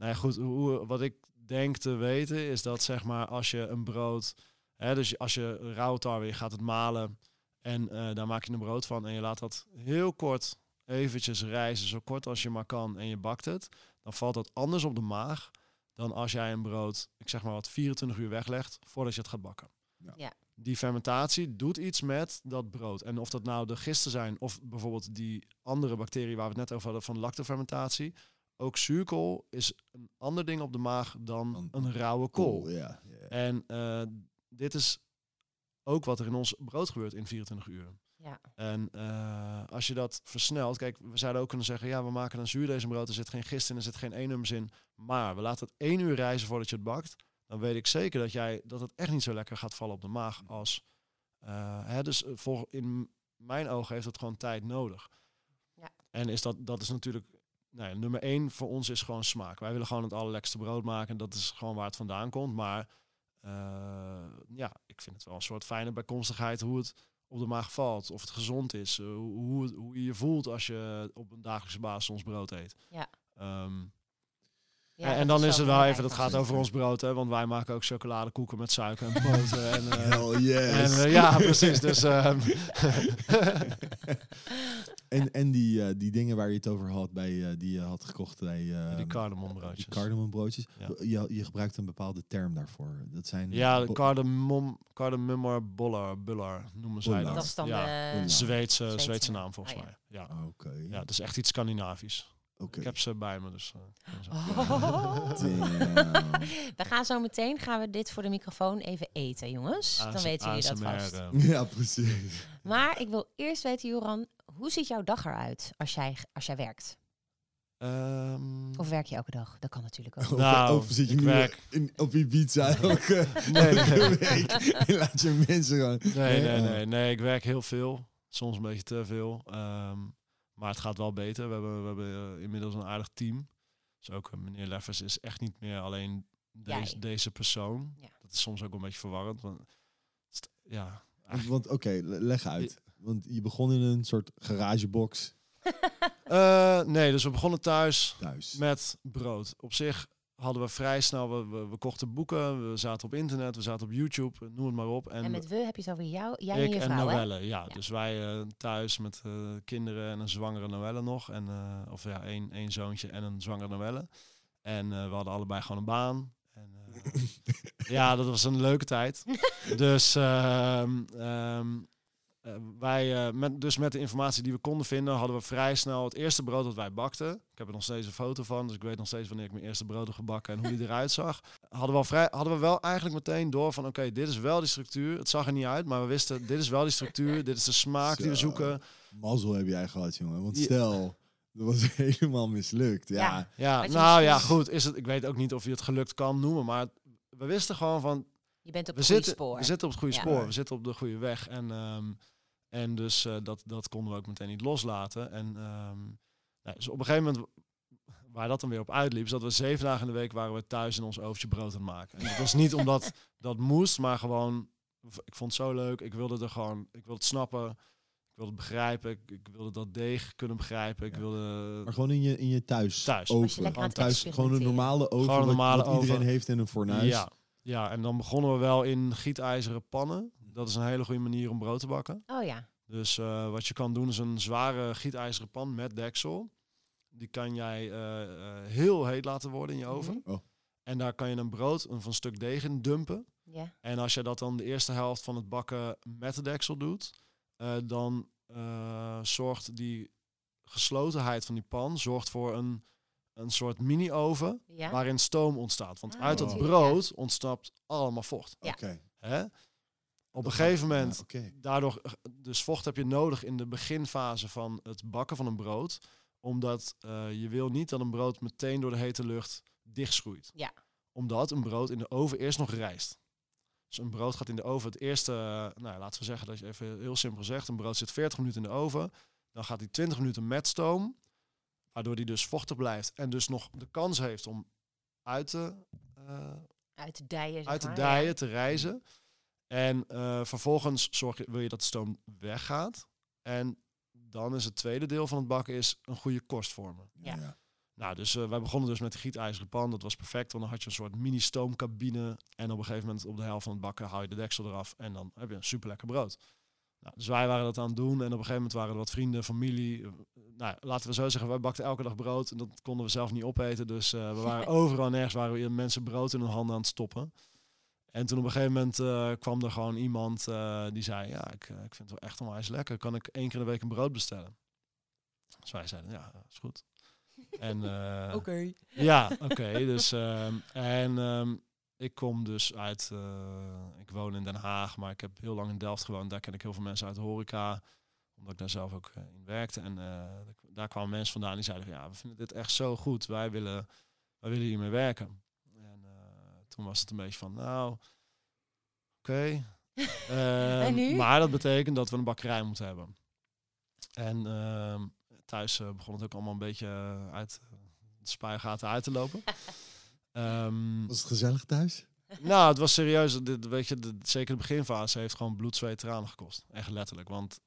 nou ja, goed, hoe, wat ik denk te weten is dat zeg maar als je een brood, hè, dus als je rauwe tarwe, je gaat het malen en eh, daar maak je een brood van en je laat dat heel kort eventjes rijzen, zo kort als je maar kan en je bakt het, dan valt dat anders op de maag dan als jij een brood, ik zeg maar wat, 24 uur weglegt voordat je het gaat bakken. Ja. Ja. Die fermentatie doet iets met dat brood. En of dat nou de gisten zijn of bijvoorbeeld die andere bacterie waar we het net over hadden van lactofermentatie. Ook zuurkool is een ander ding op de maag dan een rauwe kool. Ja. ja. En eh, dit is ook wat er in ons brood gebeurt in 24 uur. Ja. En eh, als je dat versnelt, kijk, we zouden ook kunnen zeggen, ja, we maken een zuurdesembrood, er zit geen gist in, er zit geen E-nummers in, maar we laten het één uur rijzen voordat je het bakt, dan weet ik zeker dat jij dat het echt niet zo lekker gaat vallen op de maag als, eh, hè, dus voor, in mijn ogen heeft het gewoon tijd nodig. Ja. En is dat, dat is natuurlijk, nou ja, nummer één voor ons is gewoon smaak. Wij willen gewoon het allerlekste brood maken, dat is gewoon waar het vandaan komt, maar eh, ja, ik vind het wel een soort fijne bijkomstigheid hoe het op de maag valt, of het gezond is, eh, hoe, hoe, je je voelt als je op een dagelijkse basis ons brood eet. Ja. Ehm, Ja, en, en dan is is het wel even, dat gaat over ons brood, hè, want wij maken ook chocoladekoeken met suiker en boter. en, eh, Hell yes. en ja, precies. Dus ehm, en en die, eh, die dingen waar je het over had, bij, eh, die je had gekocht bij eh, die cardamombroodjes. die cardamombroodjes. Ja. Je, je gebruikt een bepaalde term daarvoor. Dat zijn Ja, de cardamom, cardamummer buller, buller noemen zij dat. Dat is dan ja. de... Zweedse, Zweedse Zweedse naam. volgens Oh, ja. mij. Ja. Oké. ja, dat is echt iets Scandinavisch. Oké. Ik heb ze bij me, dus... eh. Oh. We gaan zo meteen gaan we dit voor de microfoon even eten, jongens. Dan weten jullie dat vast. Ja, precies. Maar ik wil eerst weten, Joran, hoe ziet jouw dag eruit als jij, als jij werkt? ehm, Of werk je elke dag? Dat kan natuurlijk ook. Of, Nou, of zit je ik nu werk- in, op Ibiza elke, Nee, elke nee. week en laat je mensen gewoon... Nee, nee, Ja. nee, nee. Ik werk heel veel. Soms een beetje te veel. Ehm, maar het gaat wel beter. We hebben, we hebben eh, inmiddels een aardig team. Dus ook eh, meneer Leffers is echt niet meer alleen deze, persoon. Ja. Dat is soms ook een beetje verwarrend. Want, ja, Want, oké, le- leg uit. Want je begon in een soort garagebox Eh, nee, dus we begonnen thuis thuis. met brood. Op zich hadden we vrij snel, we, we, we kochten boeken, we zaten op internet, we zaten op YouTube, noem het maar op. En met we heb je het over jou, jij en ik je en vrouw, hè? Noelle, ja. Ja. Dus wij eh, thuis met eh, kinderen en een zwangere Noelle nog. En, eh, of ja, één, één zoontje en een zwangere Noelle. En eh, we hadden allebei gewoon een baan. En, eh, ja, dat was een leuke tijd. dus ehm, ehm, eh, wij, eh, met, dus met de informatie die we konden vinden, hadden we vrij snel het eerste brood dat wij bakten. Ik heb er nog steeds een foto van, dus ik weet nog steeds wanneer ik mijn eerste brood heb gebakken en hoe die eruit zag. Hadden we, al vrij, hadden we wel eigenlijk meteen door van, oké, dit is wel die structuur. Het zag er niet uit, maar we wisten, dit is wel die structuur, dit is de smaak die we Zo. zoeken. Mazzel heb jij gehad, jongen. Want stel, dat was helemaal mislukt. Ja, Ja. Nou ja, goed. Is het, ik weet ook niet of je het gelukt kan noemen, maar we wisten gewoon van, Je bent op we het goede zitten, spoor. we zitten op het goede Ja. spoor, we zitten op de goede weg. En ehm, En dus eh, dat, dat konden we ook meteen niet loslaten. En ehm, nou, dus op een gegeven moment, waar dat dan weer op uitliep, is dat we zeven dagen in de week waren we thuis in ons overtje brood aan het maken. En dat was niet omdat dat moest, maar gewoon, ik vond het zo leuk. Ik wilde er gewoon, ik wilde het snappen. Ik wilde het begrijpen. Ik, ik wilde dat deeg kunnen begrijpen. Ik Ja. wilde Maar gewoon in je, in je thuis. Thuis. Je thuis gewoon een normale oven. Gewoon een wat- normale wat iedereen oven. heeft in een fornuis. Ja, ja, en dan begonnen we wel in gietijzeren pannen. Dat is een hele goede manier om brood te bakken. Oh ja. Dus eh, wat je kan doen is een zware gietijzeren pan met deksel. Die kan jij eh, eh, heel heet laten worden in je oven. Oh. En daar kan je een brood, een van stuk deeg in dumpen. Ja. En als je dat dan de eerste helft van het bakken met de deksel doet, eh, dan eh, zorgt die geslotenheid van die pan zorgt voor een, een soort mini-oven Ja. waarin stoom ontstaat. Want Ah, uit dat brood ontstapt allemaal vocht. Ja. Hè? Op een gegeven ja, moment, daardoor, eh, dus vocht heb je nodig in de beginfase van het bakken van een brood. Omdat eh, je wil niet dat een brood meteen door de hete lucht dichtschroeit. Ja. Omdat een brood in de oven eerst nog rijst. Dus een brood gaat in de oven het eerste, eh, nou laten we zeggen dat je even heel simpel zegt, een brood zit 40 minuten in de oven. Dan gaat hij 20 minuten met stoom, waardoor die dus vochtig blijft. En dus nog de kans heeft om uit te, eh, Uit de dijen. uit de dijen ja. te reizen. En eh, vervolgens zorg je, wil je dat de stoom weggaat. En dan is het tweede deel van het bakken is een goede korst vormen. Ja. Nou, dus eh, wij begonnen dus met de gietijzeren pan. Dat was perfect, want dan had je een soort mini stoomcabine. En op een gegeven moment op de helft van het bakken haal je de deksel eraf. En dan heb je een super lekker brood. Nou, dus wij waren dat aan het doen. En op een gegeven moment waren er wat vrienden, familie. eh, nou, laten we zo zeggen, wij bakten elke dag brood. En dat konden we zelf niet opeten. Dus eh, we waren overal en nergens waren we mensen brood in hun handen aan het stoppen. En toen op een gegeven moment eh, kwam er gewoon iemand die zei... Ja, ik, ik vind het wel echt onwijs lekker. Kan ik één keer in de week een brood bestellen? Dus wij zeiden, ja, dat is goed. En, Oké. ja, oké. dus, ehm, en ehm, ik kom dus uit, eh, ik woon in Den Haag, maar ik heb heel lang in Delft gewoond. Daar ken ik heel veel mensen uit de horeca, omdat ik daar zelf ook eh, in werkte. En eh, daar kwamen mensen vandaan die zeiden, van, ja, we vinden dit echt zo goed. Wij willen, wij willen hiermee werken. En toen was het een beetje van, nou, oké. Ehm? Maar dat betekent dat we een bakkerij moeten hebben. En ehm, thuis begon het ook allemaal een beetje uit de spuigaten uit te lopen. Ehm, Was het gezellig thuis? nou, het was serieus. Dit, weet je, de, zeker de beginfase heeft gewoon bloed, zweet, tranen gekost. Echt letterlijk. Want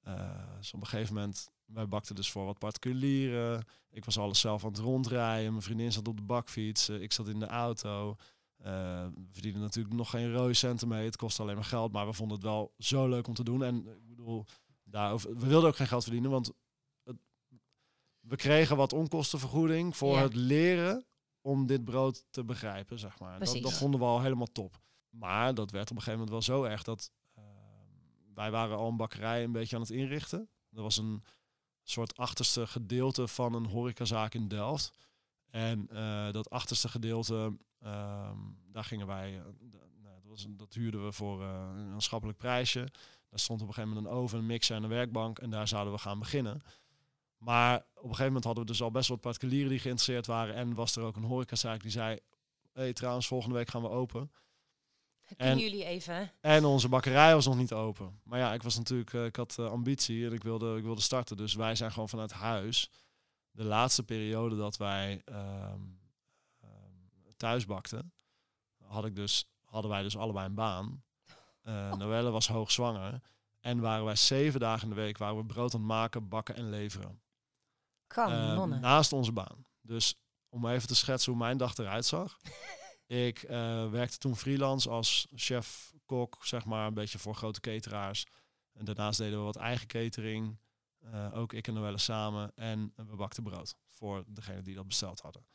eh, dus op een gegeven moment, wij bakten dus voor wat particulieren. Ik was alles zelf aan het rondrijden. Mijn vriendin zat op de bakfiets. eh, ik zat in de auto. Eh, we verdienen natuurlijk nog geen rode centen mee. Het kost alleen maar geld. Maar we vonden het wel zo leuk om te doen. En ik bedoel, daarover, we wilden ook geen geld verdienen. Want het, we kregen wat onkostenvergoeding voor Ja. het leren om dit brood te begrijpen, zeg maar. Dat, dat vonden we al helemaal top. Maar dat werd op een gegeven moment wel zo erg dat eh, wij waren al een bakkerij een beetje aan het inrichten. Er was een soort achterste gedeelte van een horecazaak in Delft. En eh, dat achterste gedeelte, ehm, daar gingen wij, eh, nou, dat, was een, dat huurden we voor eh, een maatschappelijk prijsje. Daar stond op een gegeven moment een oven, een mixer en een werkbank. En daar zouden we gaan beginnen. Maar op een gegeven moment hadden we dus al best wat particulieren die geïnteresseerd waren. En was er ook een horecazaak die zei... hey, trouwens, volgende week gaan we open. En- jullie even? En onze bakkerij was nog niet open. Maar ja, ik was natuurlijk, eh, ik had eh, ambitie en ik wilde, ik wilde starten. Dus wij zijn gewoon vanuit huis. De laatste periode dat wij ehm, ehm, thuis bakten, had ik dus, hadden wij dus allebei een baan. Eh Noelle was hoogzwanger. En waren wij zeven dagen in de week waren we brood aan het maken, bakken en leveren. Kan, Eh, nonnen. naast onze baan. Dus om even te schetsen hoe mijn dag eruit zag. ik eh, werkte toen freelance als chef, kok, zeg maar, een beetje voor grote cateraars. En daarnaast deden we wat eigen catering. Eh, ook ik en Noelle samen. En we bakten brood voor degene die dat besteld hadden.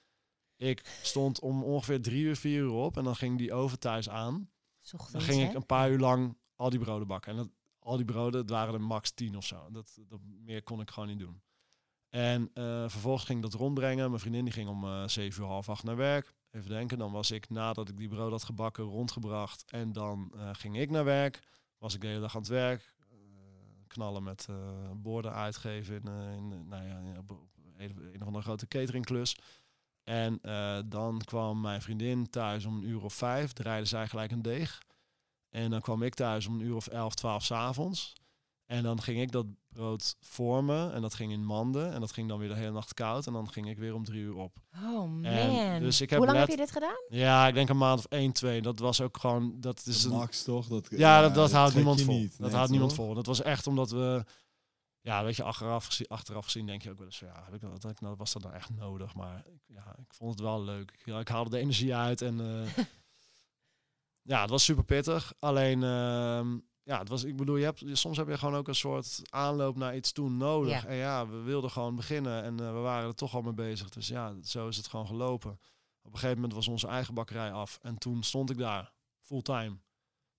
Ik stond om ongeveer drie uur, vier uur op. En dan ging die oven thuis aan. Ochtends, Dan ging ik een paar uur lang al die broden bakken. En dat, al die broden, het waren er max tien of zo. Dat, dat, meer kon ik gewoon niet doen. En eh, vervolgens ging ik dat rondbrengen. Mijn vriendin die ging om eh zeven uur, half acht naar werk. Even denken, dan was ik nadat ik die brood had gebakken rondgebracht. En dan eh, ging ik naar werk. Was ik de hele dag aan het werk. Knallen met borden uitgeven in, in, nou ja, een, een of andere grote cateringklus. En dan kwam mijn vriendin thuis om een uur of vijf. Draaide zij gelijk een deeg. En dan kwam ik thuis om een uur of elf, twaalf s'avonds. En dan ging ik dat brood vormen en dat ging in manden. En dat ging dan weer de hele nacht koud. En dan ging ik weer om drie uur op. Oh man. dus ik heb Hoe lang net- heb je dit gedaan? Ja, ik denk een maand of één, twee. Dat was ook gewoon... Dat is De een, max toch? Dat, ja, dat, dat houdt niemand vol. niet. Dat Nee, houdt niemand vol. Dat was echt omdat we... Ja, weet je, achteraf gezien, achteraf gezien denk je ook wel eens... Ja, heb ik dat, dat, nou, was dat nou echt nodig? Maar ik- ja, ik vond het wel leuk. Ik, ja, ik haalde de energie uit en... eh, ja, het was super pittig. Alleen... ehm, ja, het was, ik bedoel, je hebt, soms heb je gewoon ook een soort aanloop naar iets toe nodig. Ja. En ja, we wilden gewoon beginnen en eh, we waren er toch al mee bezig. Dus ja, zo is het gewoon gelopen. Op een gegeven moment was onze eigen bakkerij af en toen stond ik daar fulltime.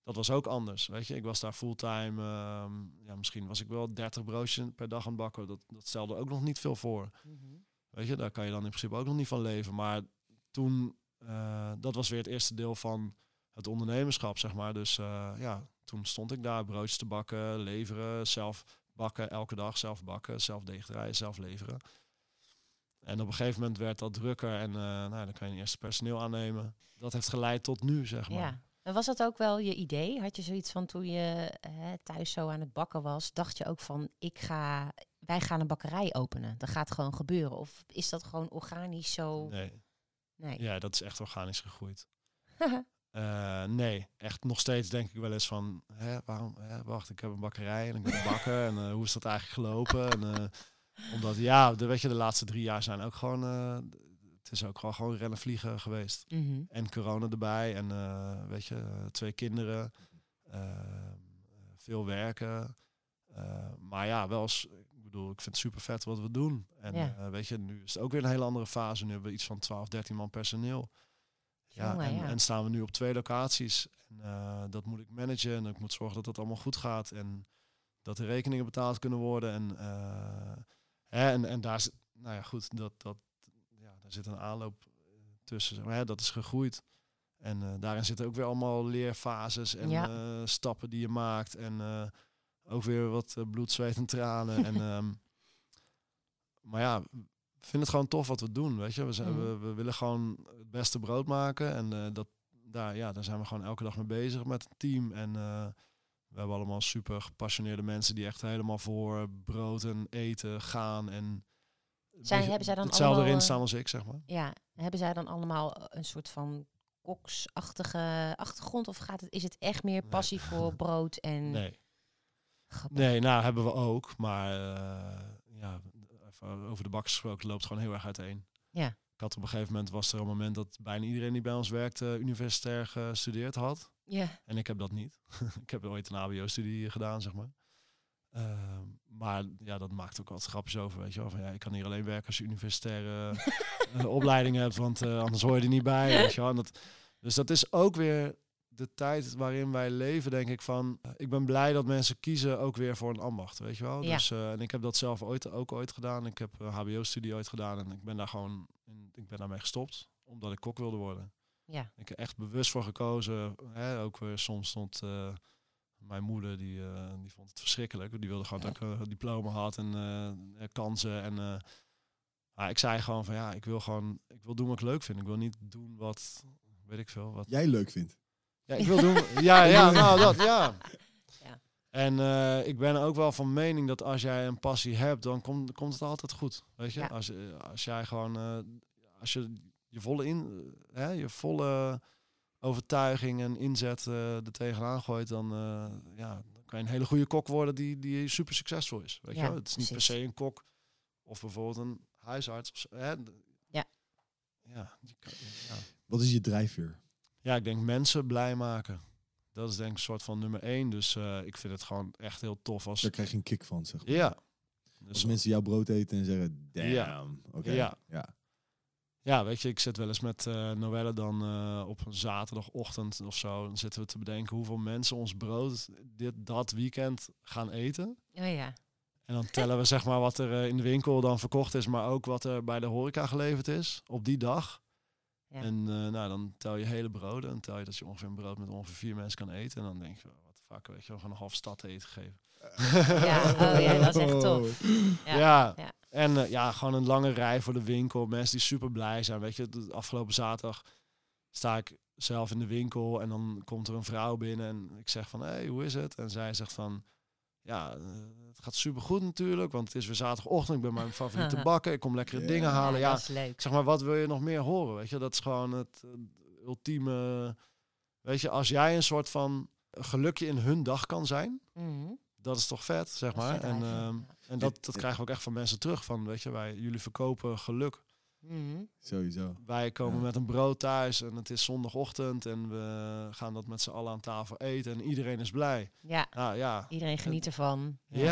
Dat was ook anders, weet je. Ik was daar fulltime. ehm, ja, misschien was ik wel 30 broodjes per dag aan het bakken. Dat, dat stelde ook nog niet veel voor. Weet je, daar kan je dan in principe ook nog niet van leven. Maar toen, eh, dat was weer het eerste deel van het ondernemerschap, zeg maar. Dus eh, ja, toen stond ik daar broodjes te bakken, leveren, zelf bakken, elke dag zelf bakken, zelf deeg draaien, zelf leveren. En op een gegeven moment werd dat drukker en eh, nou, dan kan je een eerste personeel aannemen. Dat heeft geleid tot nu, zeg maar. Ja. En was dat ook wel je idee? Had je zoiets van toen je hè, thuis zo aan het bakken was, dacht je ook van ik ga, wij gaan een bakkerij openen. Dat gaat gewoon gebeuren. Of is dat gewoon organisch zo? Nee, Nee. ja, dat is echt organisch gegroeid. Eh, nee, echt nog steeds denk ik wel eens van, hè, waarom, hè, wacht, ik heb een bakkerij en ik ben bakken en eh, hoe is dat eigenlijk gelopen? En, eh, omdat, ja, de, weet je, de laatste drie jaar zijn ook gewoon, het is ook gewoon, gewoon rennen vliegen geweest. Mhm. En corona erbij en, weet je, twee kinderen, eh, veel werken. Maar ja, wel eens, ik bedoel, ik vind het super vet wat we doen. En Ja. weet je, nu is het ook weer een hele andere fase. Nu hebben we iets van 12, 13 man personeel. Ja, Jongen, en, ja. en staan we nu op twee locaties. En eh, dat moet ik managen en ik moet zorgen dat dat allemaal goed gaat. En dat de rekeningen betaald kunnen worden. En, eh, hè, en, en daar zit, nou ja, goed, dat, dat, ja, daar zit een aanloop eh, tussen. Maar hè, dat is gegroeid. En daarin zitten ook weer allemaal leerfases en Ja. stappen die je maakt. En ook weer wat bloed, zweet en tranen. en, ehm, maar ja, vind het gewoon tof wat we doen, weet je. We, zijn, Mhm. we, we willen gewoon het beste brood maken. En eh, dat, daar, ja, daar zijn we gewoon elke dag mee bezig met het team. En eh, we hebben allemaal super gepassioneerde mensen die echt helemaal voor brood en eten gaan. En Zijn- hebben zij dan hetzelfde allemaal, erin eh, staan als ik, zeg maar. Ja, hebben zij dan allemaal een soort van koksachtige achtergrond? Of gaat het, is het echt meer Nee. passie voor brood en... Nee. Nee, nou hebben we ook. Maar ja, over de bakkers gesproken loopt gewoon heel erg uiteen. Ja. Ik had op een gegeven moment was er een moment dat bijna iedereen die bij ons werkte universitair gestudeerd had. Ja, En ik heb dat niet. ik heb ooit een HBO-studie gedaan, zeg maar. Ehm, maar ja, dat maakt ook wat grapjes over, weet je wel. Van, ja, ik kan hier alleen werken als je universitaire eh, opleiding hebt, want eh, anders hoor je er niet bij, weet je wel. En dat, dus dat is ook weer de tijd waarin wij leven, denk ik van... eh, ik ben blij dat mensen kiezen ook weer voor een ambacht, weet je wel. Ja. Dus, eh, en ik heb dat zelf ooit, ook ooit gedaan. Ik heb een HBO-studie ooit gedaan en ik ben daar gewoon... In, ik ben daarmee gestopt, omdat ik kok wilde worden. ja. Ik heb echt bewust voor gekozen. Hè, ook weer soms stond eh, mijn moeder, die, eh, die vond het verschrikkelijk. Die wilde gewoon dat ik een diploma had en eh, kansen. En, eh, maar ik zei gewoon van ja, ik wil gewoon, ik wil doen wat ik leuk vind. Ik wil niet doen wat, weet ik veel. Wat, Jij leuk vindt. Ja, ik wil doen. Ja, ja, nou dat, ja. Ja. En eh, ik ben ook wel van mening dat als jij een passie hebt, dan komt, komt het altijd goed. Weet je, Ja. als, eh, als jij gewoon, eh, als je je volle in, hè, je volle overtuiging en inzet eh er tegenaan gooit, dan, eh, ja, dan kan je een hele goede kok worden die, die super succesvol is. Weet Ja, je, wel? het is niet per se een kok of bijvoorbeeld een huisarts. Of zo, hè. Ja. Ja, die kan- ja. Wat is je drijfveer? Ja, ik denk mensen blij maken. Dat is denk ik een soort van nummer één. Dus eh, ik vind het gewoon echt heel tof als... Daar krijg je een kick van, zeg maar. Ja. Als Dus, mensen jouw brood eten en zeggen, damn. Ja. Oké. Ja. ja. ja, weet je, ik zit wel eens met eh Noelle dan eh, op een zaterdagochtend of zo. Dan zitten we te bedenken hoeveel mensen ons brood dit, dat weekend gaan eten. Oh ja. En dan tellen we zeg maar wat er in de winkel dan verkocht is, maar ook wat er bij de horeca geleverd is op die dag. Ja. En eh, nou, dan tel je hele broden en tel je dat je ongeveer een brood met ongeveer vier mensen kan eten. En dan denk je, wat de fuck, weet je, we gaan een half stad te eten geven. Ja, oh ja, dat is echt tof. Ja. Ja. ja. En eh, ja, gewoon een lange rij voor de winkel. Mensen die super blij zijn. Weet je, de afgelopen zaterdag sta ik zelf in de winkel en dan komt er een vrouw binnen en ik zeg van, hé, hey, hoe is het? En zij zegt van, ja, het gaat super goed natuurlijk, want het is weer zaterdagochtend. Ik ben mijn favoriete bakken. Ik kom lekkere Ja. dingen halen. Ja, dat is leuk. zeg maar, wat wil je nog meer horen? Weet je, dat is gewoon het, ultieme. Weet je, als jij een soort van gelukje in hun dag kan zijn, Mhm. dat is toch vet, zeg maar. En, ehm, ja. en dat, dat krijgen we ook echt van mensen terug. Van, weet je, wij, jullie verkopen geluk. Mhm. Sowieso. Wij komen Ja. met een brood thuis en het is zondagochtend en we gaan dat met z'n allen aan tafel eten en iedereen is blij. Ja, Nou ja, iedereen geniet ervan. ja.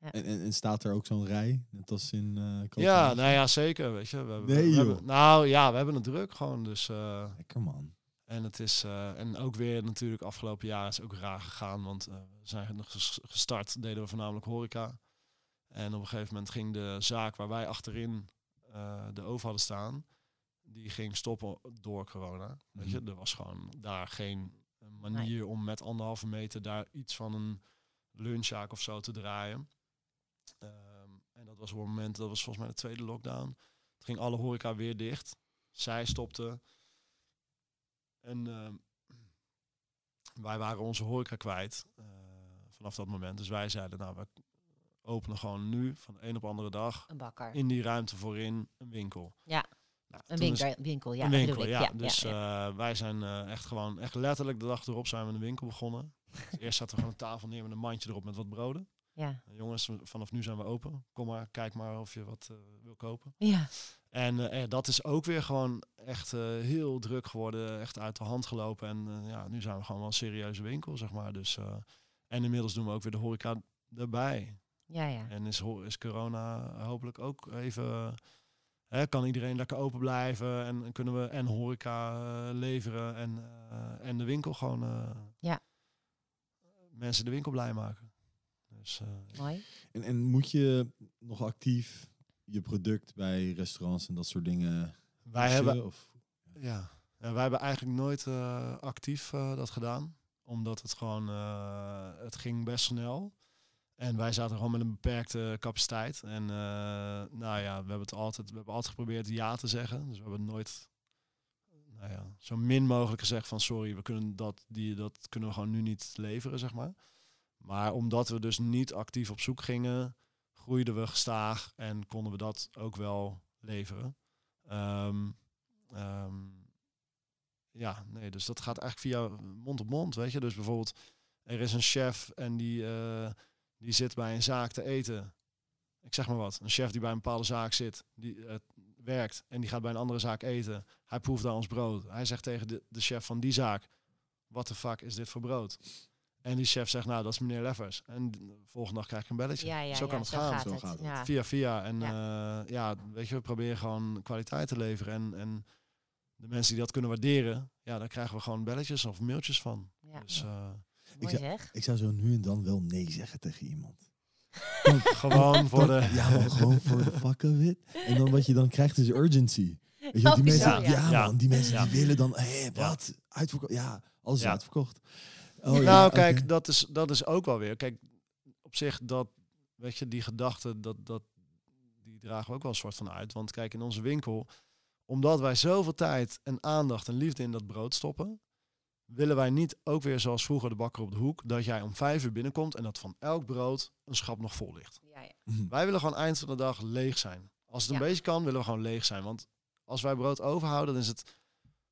Ja. En, en, en staat er ook zo'n rij, net als in eh Ja, nou ja, zeker. Weet je. We hebben, Nee, we joh. hebben- nou ja, we hebben het druk gewoon. Dus, eh, Lekker man. en het is eh, en ook weer natuurlijk afgelopen jaar is ook raar gegaan, want we zijn nog ges- gestart, deden we voornamelijk horeca. En op een gegeven moment ging de zaak waar wij achterin eh, de oven hadden staan, die ging stoppen door corona. Weet je, Mhm. er was gewoon daar geen manier om met anderhalve meter daar iets van een lunchzaak of zo te draaien. Ehm, en dat was op het moment, dat was volgens mij de tweede lockdown. Toen ging alle horeca weer dicht. Zij stopte. En ehm, wij waren onze horeca kwijt eh, vanaf dat moment. Dus wij zeiden, nou, we openen gewoon nu van de een op de andere dag Een bakker. in die ruimte voorin een winkel. Ja. Nou, Een is- winkel, winkel, ja. een winkel, ja. Dus ja. eh, wij zijn eh, echt gewoon, echt letterlijk de dag erop zijn we een winkel begonnen. Dus eerst zaten we gewoon een tafel neer met een mandje erop met wat broden. ja. Eh, jongens, vanaf nu zijn we open. Kom maar, kijk maar of je wat eh, wil kopen. Ja. En dat is ook weer gewoon echt heel druk geworden, echt uit de hand gelopen. En ja, nu zijn we gewoon wel een serieuze winkel, zeg maar. Dus, en inmiddels doen we ook weer de horeca erbij. Ja, ja. En is, is corona hopelijk ook even... Hè, kan iedereen lekker open blijven en, en kunnen we en horeca eh, leveren en, eh, en de winkel gewoon... eh, Ja. Mensen de winkel blij maken. Dus, eh, Mooi. En, en moet je nog actief je product bij restaurants en dat soort dingen wij pushen, hebben Of, Ja, ja wij hebben eigenlijk nooit eh, actief dat gedaan. Omdat het gewoon, eh, het ging best snel. En wij zaten gewoon met een beperkte capaciteit. En eh, nou ja, we hebben het altijd, we hebben altijd geprobeerd ja te zeggen. Dus we hebben nooit, nou ja, zo min mogelijk gezegd van sorry, we kunnen dat, die, dat kunnen we gewoon nu niet leveren, zeg maar. Maar omdat we dus niet actief op zoek gingen, groeiden we gestaag en konden we dat ook wel leveren. Ehm, Ehm, ja, nee, dus dat gaat eigenlijk via mond op mond, weet je. Dus bijvoorbeeld, er is een chef en die, eh, die zit bij een zaak te eten. Ik zeg maar wat, een chef die bij een bepaalde zaak zit, die eh, werkt en die gaat bij een andere zaak eten. Hij proeft daar ons brood. Hij zegt tegen de, de chef van die zaak, wat de fuck is dit voor brood? En die chef zegt, nou, dat is meneer Leffers. En de volgende dag krijg ik een belletje. Ja, ja, zo ja, kan het zo gaan. Gaat zo het. gaat het. Via via. En ja. ja, weet je, we proberen gewoon kwaliteit te leveren. En, en de mensen die dat kunnen waarderen, ja, daar krijgen we gewoon belletjes of mailtjes van. Ja. Dus eh, Mooi zou- zeg. ik zou zo nu en dan wel nee zeggen tegen iemand. gewoon voor de... Ja, maar gewoon voor de fuck of it. En dan wat je dan krijgt is urgency. Weet je, die Oh, mensen, ja, ja. Ja. man, die mensen Ja. die willen dan, hé, wat? Uitverkocht? Ja, alles is Ja. uitverkocht. Oh, nou, kijk, dat, is, dat is ook wel weer. Kijk, op zich, dat, weet je, die gedachte, dat, dat, die dragen we ook wel een soort van uit. Want kijk, in onze winkel, omdat wij zoveel tijd en aandacht en liefde in dat brood stoppen, willen wij niet ook weer zoals vroeger de bakker op de hoek, dat jij om vijf uur binnenkomt en dat van elk brood een schap nog vol ligt. Ja, ja. Mhm. Wij willen gewoon eind van de dag leeg zijn. Als het een Ja. beetje kan, willen we gewoon leeg zijn. Want als wij brood overhouden, dan is het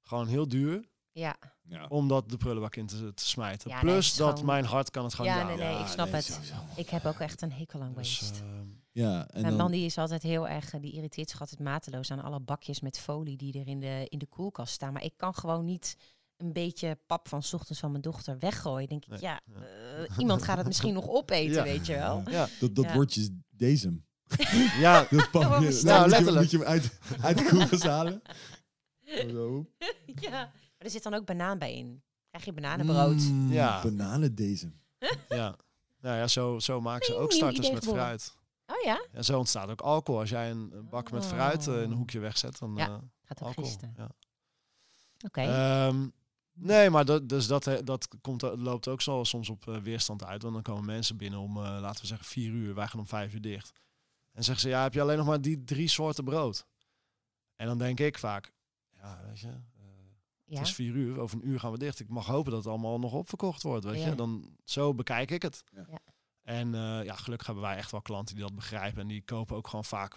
gewoon heel duur ja. Ja. om dat de prullenbak in te, te smijten. Nee, Plus dat gewoon- mijn hart kan het gewoon Ja, niet nee, aan. nee, ik snap het. sowieso. Ik heb ook echt een hekel aan Dus, waste. ehm, Ja, en Mijn dan, man die is altijd heel erg, die irriteert zich altijd mateloos aan alle bakjes met folie die er in de, in de koelkast staan. Maar ik kan gewoon niet een beetje pap van 's ochtends van mijn dochter weggooien. Denk ik, Nee, ja, ja. eh, iemand gaat het misschien nog opeten, Ja. weet je wel. ja, dat, dat Ja. woordje is deze. ja, Dat pak Ja, je, nou, letterlijk. Moet je, je hem uit, uit de koelkast halen. Zo. ja. Maar er zit dan ook banaan bij in. Krijg je bananenbrood. Mm, Ja. Bananen deze. ja. Nou ja, zo, zo maken ze ook starters met fruit. Oh ja, En zo ontstaat ook alcohol. Als jij een, een bak met fruit eh, in een Oh. hoekje wegzet, dan Ja, eh, gaat ook alcohol. Ja. Oké. Ehm, nee, maar dat, dus dat, eh, dat komt, loopt ook zo soms op eh, weerstand uit. Want dan komen mensen binnen om, eh, laten we zeggen, vier uur. Wij gaan om vijf uur dicht. En zeggen ze, ja, heb je alleen nog maar die drie soorten brood? En dan denk ik vaak, ja, weet je, eh, ja. het is vier uur, over een uur gaan we dicht. Ik mag hopen dat het allemaal nog opverkocht wordt, weet Ja. je. Dan, zo bekijk ik het. Ja. Ja. En eh, ja, gelukkig hebben wij echt wel klanten die dat begrijpen. En die kopen ook gewoon vaak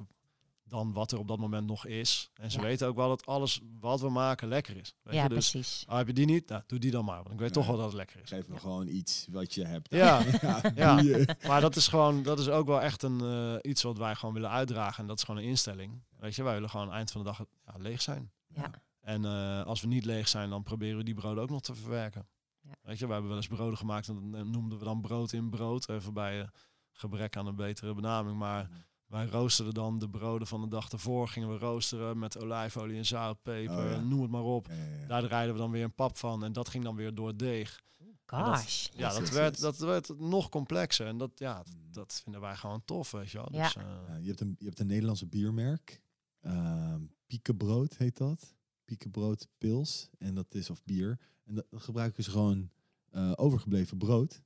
dan wat er op dat moment nog is. En ze Ja. weten ook wel dat alles wat we maken lekker is. Weet ja, je? Dus precies. ah, heb je die niet? Nou, doe die dan maar. Want ik weet toch wel dat het lekker is. Geef me gewoon iets wat je hebt. Ja, ja, maar dat is gewoon, dat is ook wel echt een eh, iets wat wij gewoon willen uitdragen. En dat is gewoon een instelling. Weet je, wij willen gewoon eind van de dag ja, leeg zijn. Ja. En eh, als we niet leeg zijn, dan proberen we die broden ook nog te verwerken. Ja. Weet je, we hebben wel eens broden gemaakt en dat noemden we dan brood in brood. Even bij eh, gebrek aan een betere benaming. Maar wij roosterden dan de broden van de dag ervoor. Gingen we roosteren met olijfolie en zout, peper, Oh ja. noem het maar op. Ja, ja, ja. Daar rijden we dan weer een pap van. En dat ging dan weer door het deeg. Gosh. Ja, dat werd, dat werd nog complexer. En dat, ja, dat vinden wij gewoon tof, weet je wel. Ja. Dus, eh, Ja, je, hebt een, je hebt een Nederlandse biermerk. Ehm Piekenbrood heet dat. Piekenbrood pils. En dat is of bier. En dat dat gebruiken ze gewoon eh, overgebleven brood.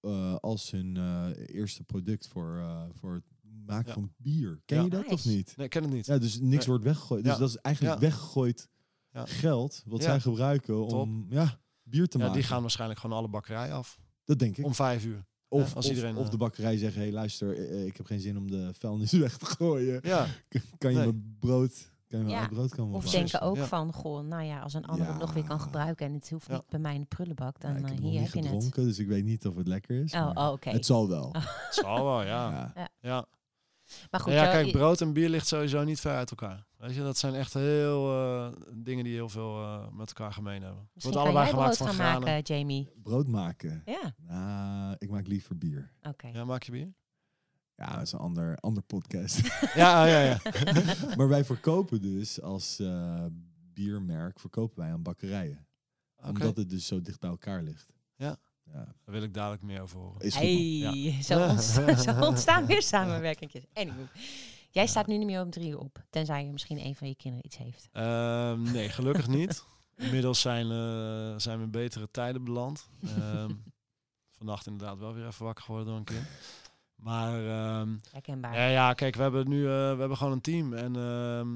eh, als hun eh, eerste product voor, eh, voor het maken Ja. van bier. Ken Ja. je dat of niet? nee, ik ken het niet. Ja, dus niks Nee. wordt weggegooid. Dus Ja. dat is eigenlijk Ja. weggegooid Ja. geld wat Ja. zij gebruiken om ja, bier te Ja, maken. die gaan waarschijnlijk gewoon alle bakkerij af. Dat denk ik. Om vijf uur. Of, als of, iedereen, of eh, de bakkerij zeggen, hey, luister, eh, eh, ik heb geen zin om de vuilnis weg te gooien. Ja, Kan je Nee. mijn brood, kan je Ja. brood komen Of denken ook Ja. van, goh, nou ja, als een ander het nog weer kan gebruiken en het hoeft Ja. niet bij mij in de prullenbak, Ja, dan ik eh, heb hier heb je het. dus ik weet niet of het lekker is. Oh, oh, oké. Het zal wel. het zal wel, ja. Ja. Ja. Maar goed, ja, kijk, brood en bier ligt sowieso niet ver uit elkaar. Weet je, dat zijn echt heel eh, dingen die heel veel eh, met elkaar gemeen hebben. Het misschien wordt kan allebei jij gemaakt brood van gaan granen. maken, Jamie. Brood maken. Ja, Nou, ik maak liever bier. oké. Ja, maak je bier? Ja, dat is een ander, ander podcast. ja, ja, ja. maar wij verkopen dus als eh, biermerk, verkopen wij aan bakkerijen. Omdat het dus zo dicht bij elkaar ligt. Ja. Ja. daar wil ik dadelijk meer over horen. Is. Hey, zo, ontsta- zo ontstaan weer samenwerkingjes. Anywho. Jij staat nu niet meer om drie uur op, tenzij je misschien een van je kinderen iets heeft. Ehm, nee, gelukkig niet. Inmiddels zijn, eh, zijn we in betere tijden beland. Ehm, vannacht inderdaad wel weer even wakker geworden door een kind. Maar ehm, Herkenbaar. ja, ja, kijk, we hebben nu eh, we hebben gewoon een team. En ehm,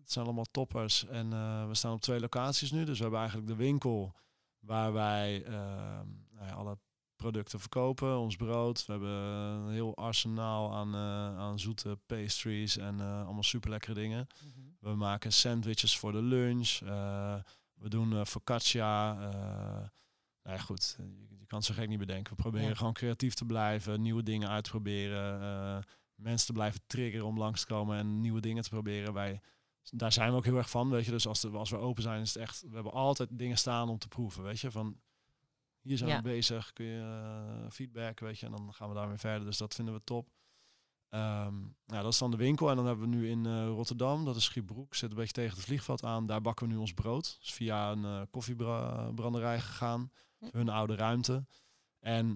het zijn allemaal toppers. En eh, we staan op twee locaties nu. Dus we hebben eigenlijk de winkel waar wij ehm, nou ja, alle producten verkopen. Ons brood. We hebben een heel arsenaal aan, eh, aan zoete pastries en eh, allemaal super lekkere dingen. Mhm. We maken sandwiches voor de lunch. eh, we doen focaccia. nou ja, goed, je, kan het zo gek niet bedenken. We proberen Ja. gewoon creatief te blijven, nieuwe dingen uit te proberen. eh, mensen te blijven triggeren om langs te komen en nieuwe dingen te proberen. Wij, daar zijn we ook heel erg van, weet je. Dus als, de, als we open zijn, is het echt... We hebben altijd dingen staan om te proeven, weet je. Van, hier zijn Ja. we bezig, kun je eh, feedback, weet je. En dan gaan we daarmee verder. Dus dat vinden we top. Ehm, nou, dat is dan de winkel. En dan hebben we nu in eh, Rotterdam, dat is Schiebroek, zit een beetje tegen het vliegveld aan. Daar bakken we nu ons brood. Dus via een eh, koffiebranderij gegaan. Hm. Hun oude ruimte. En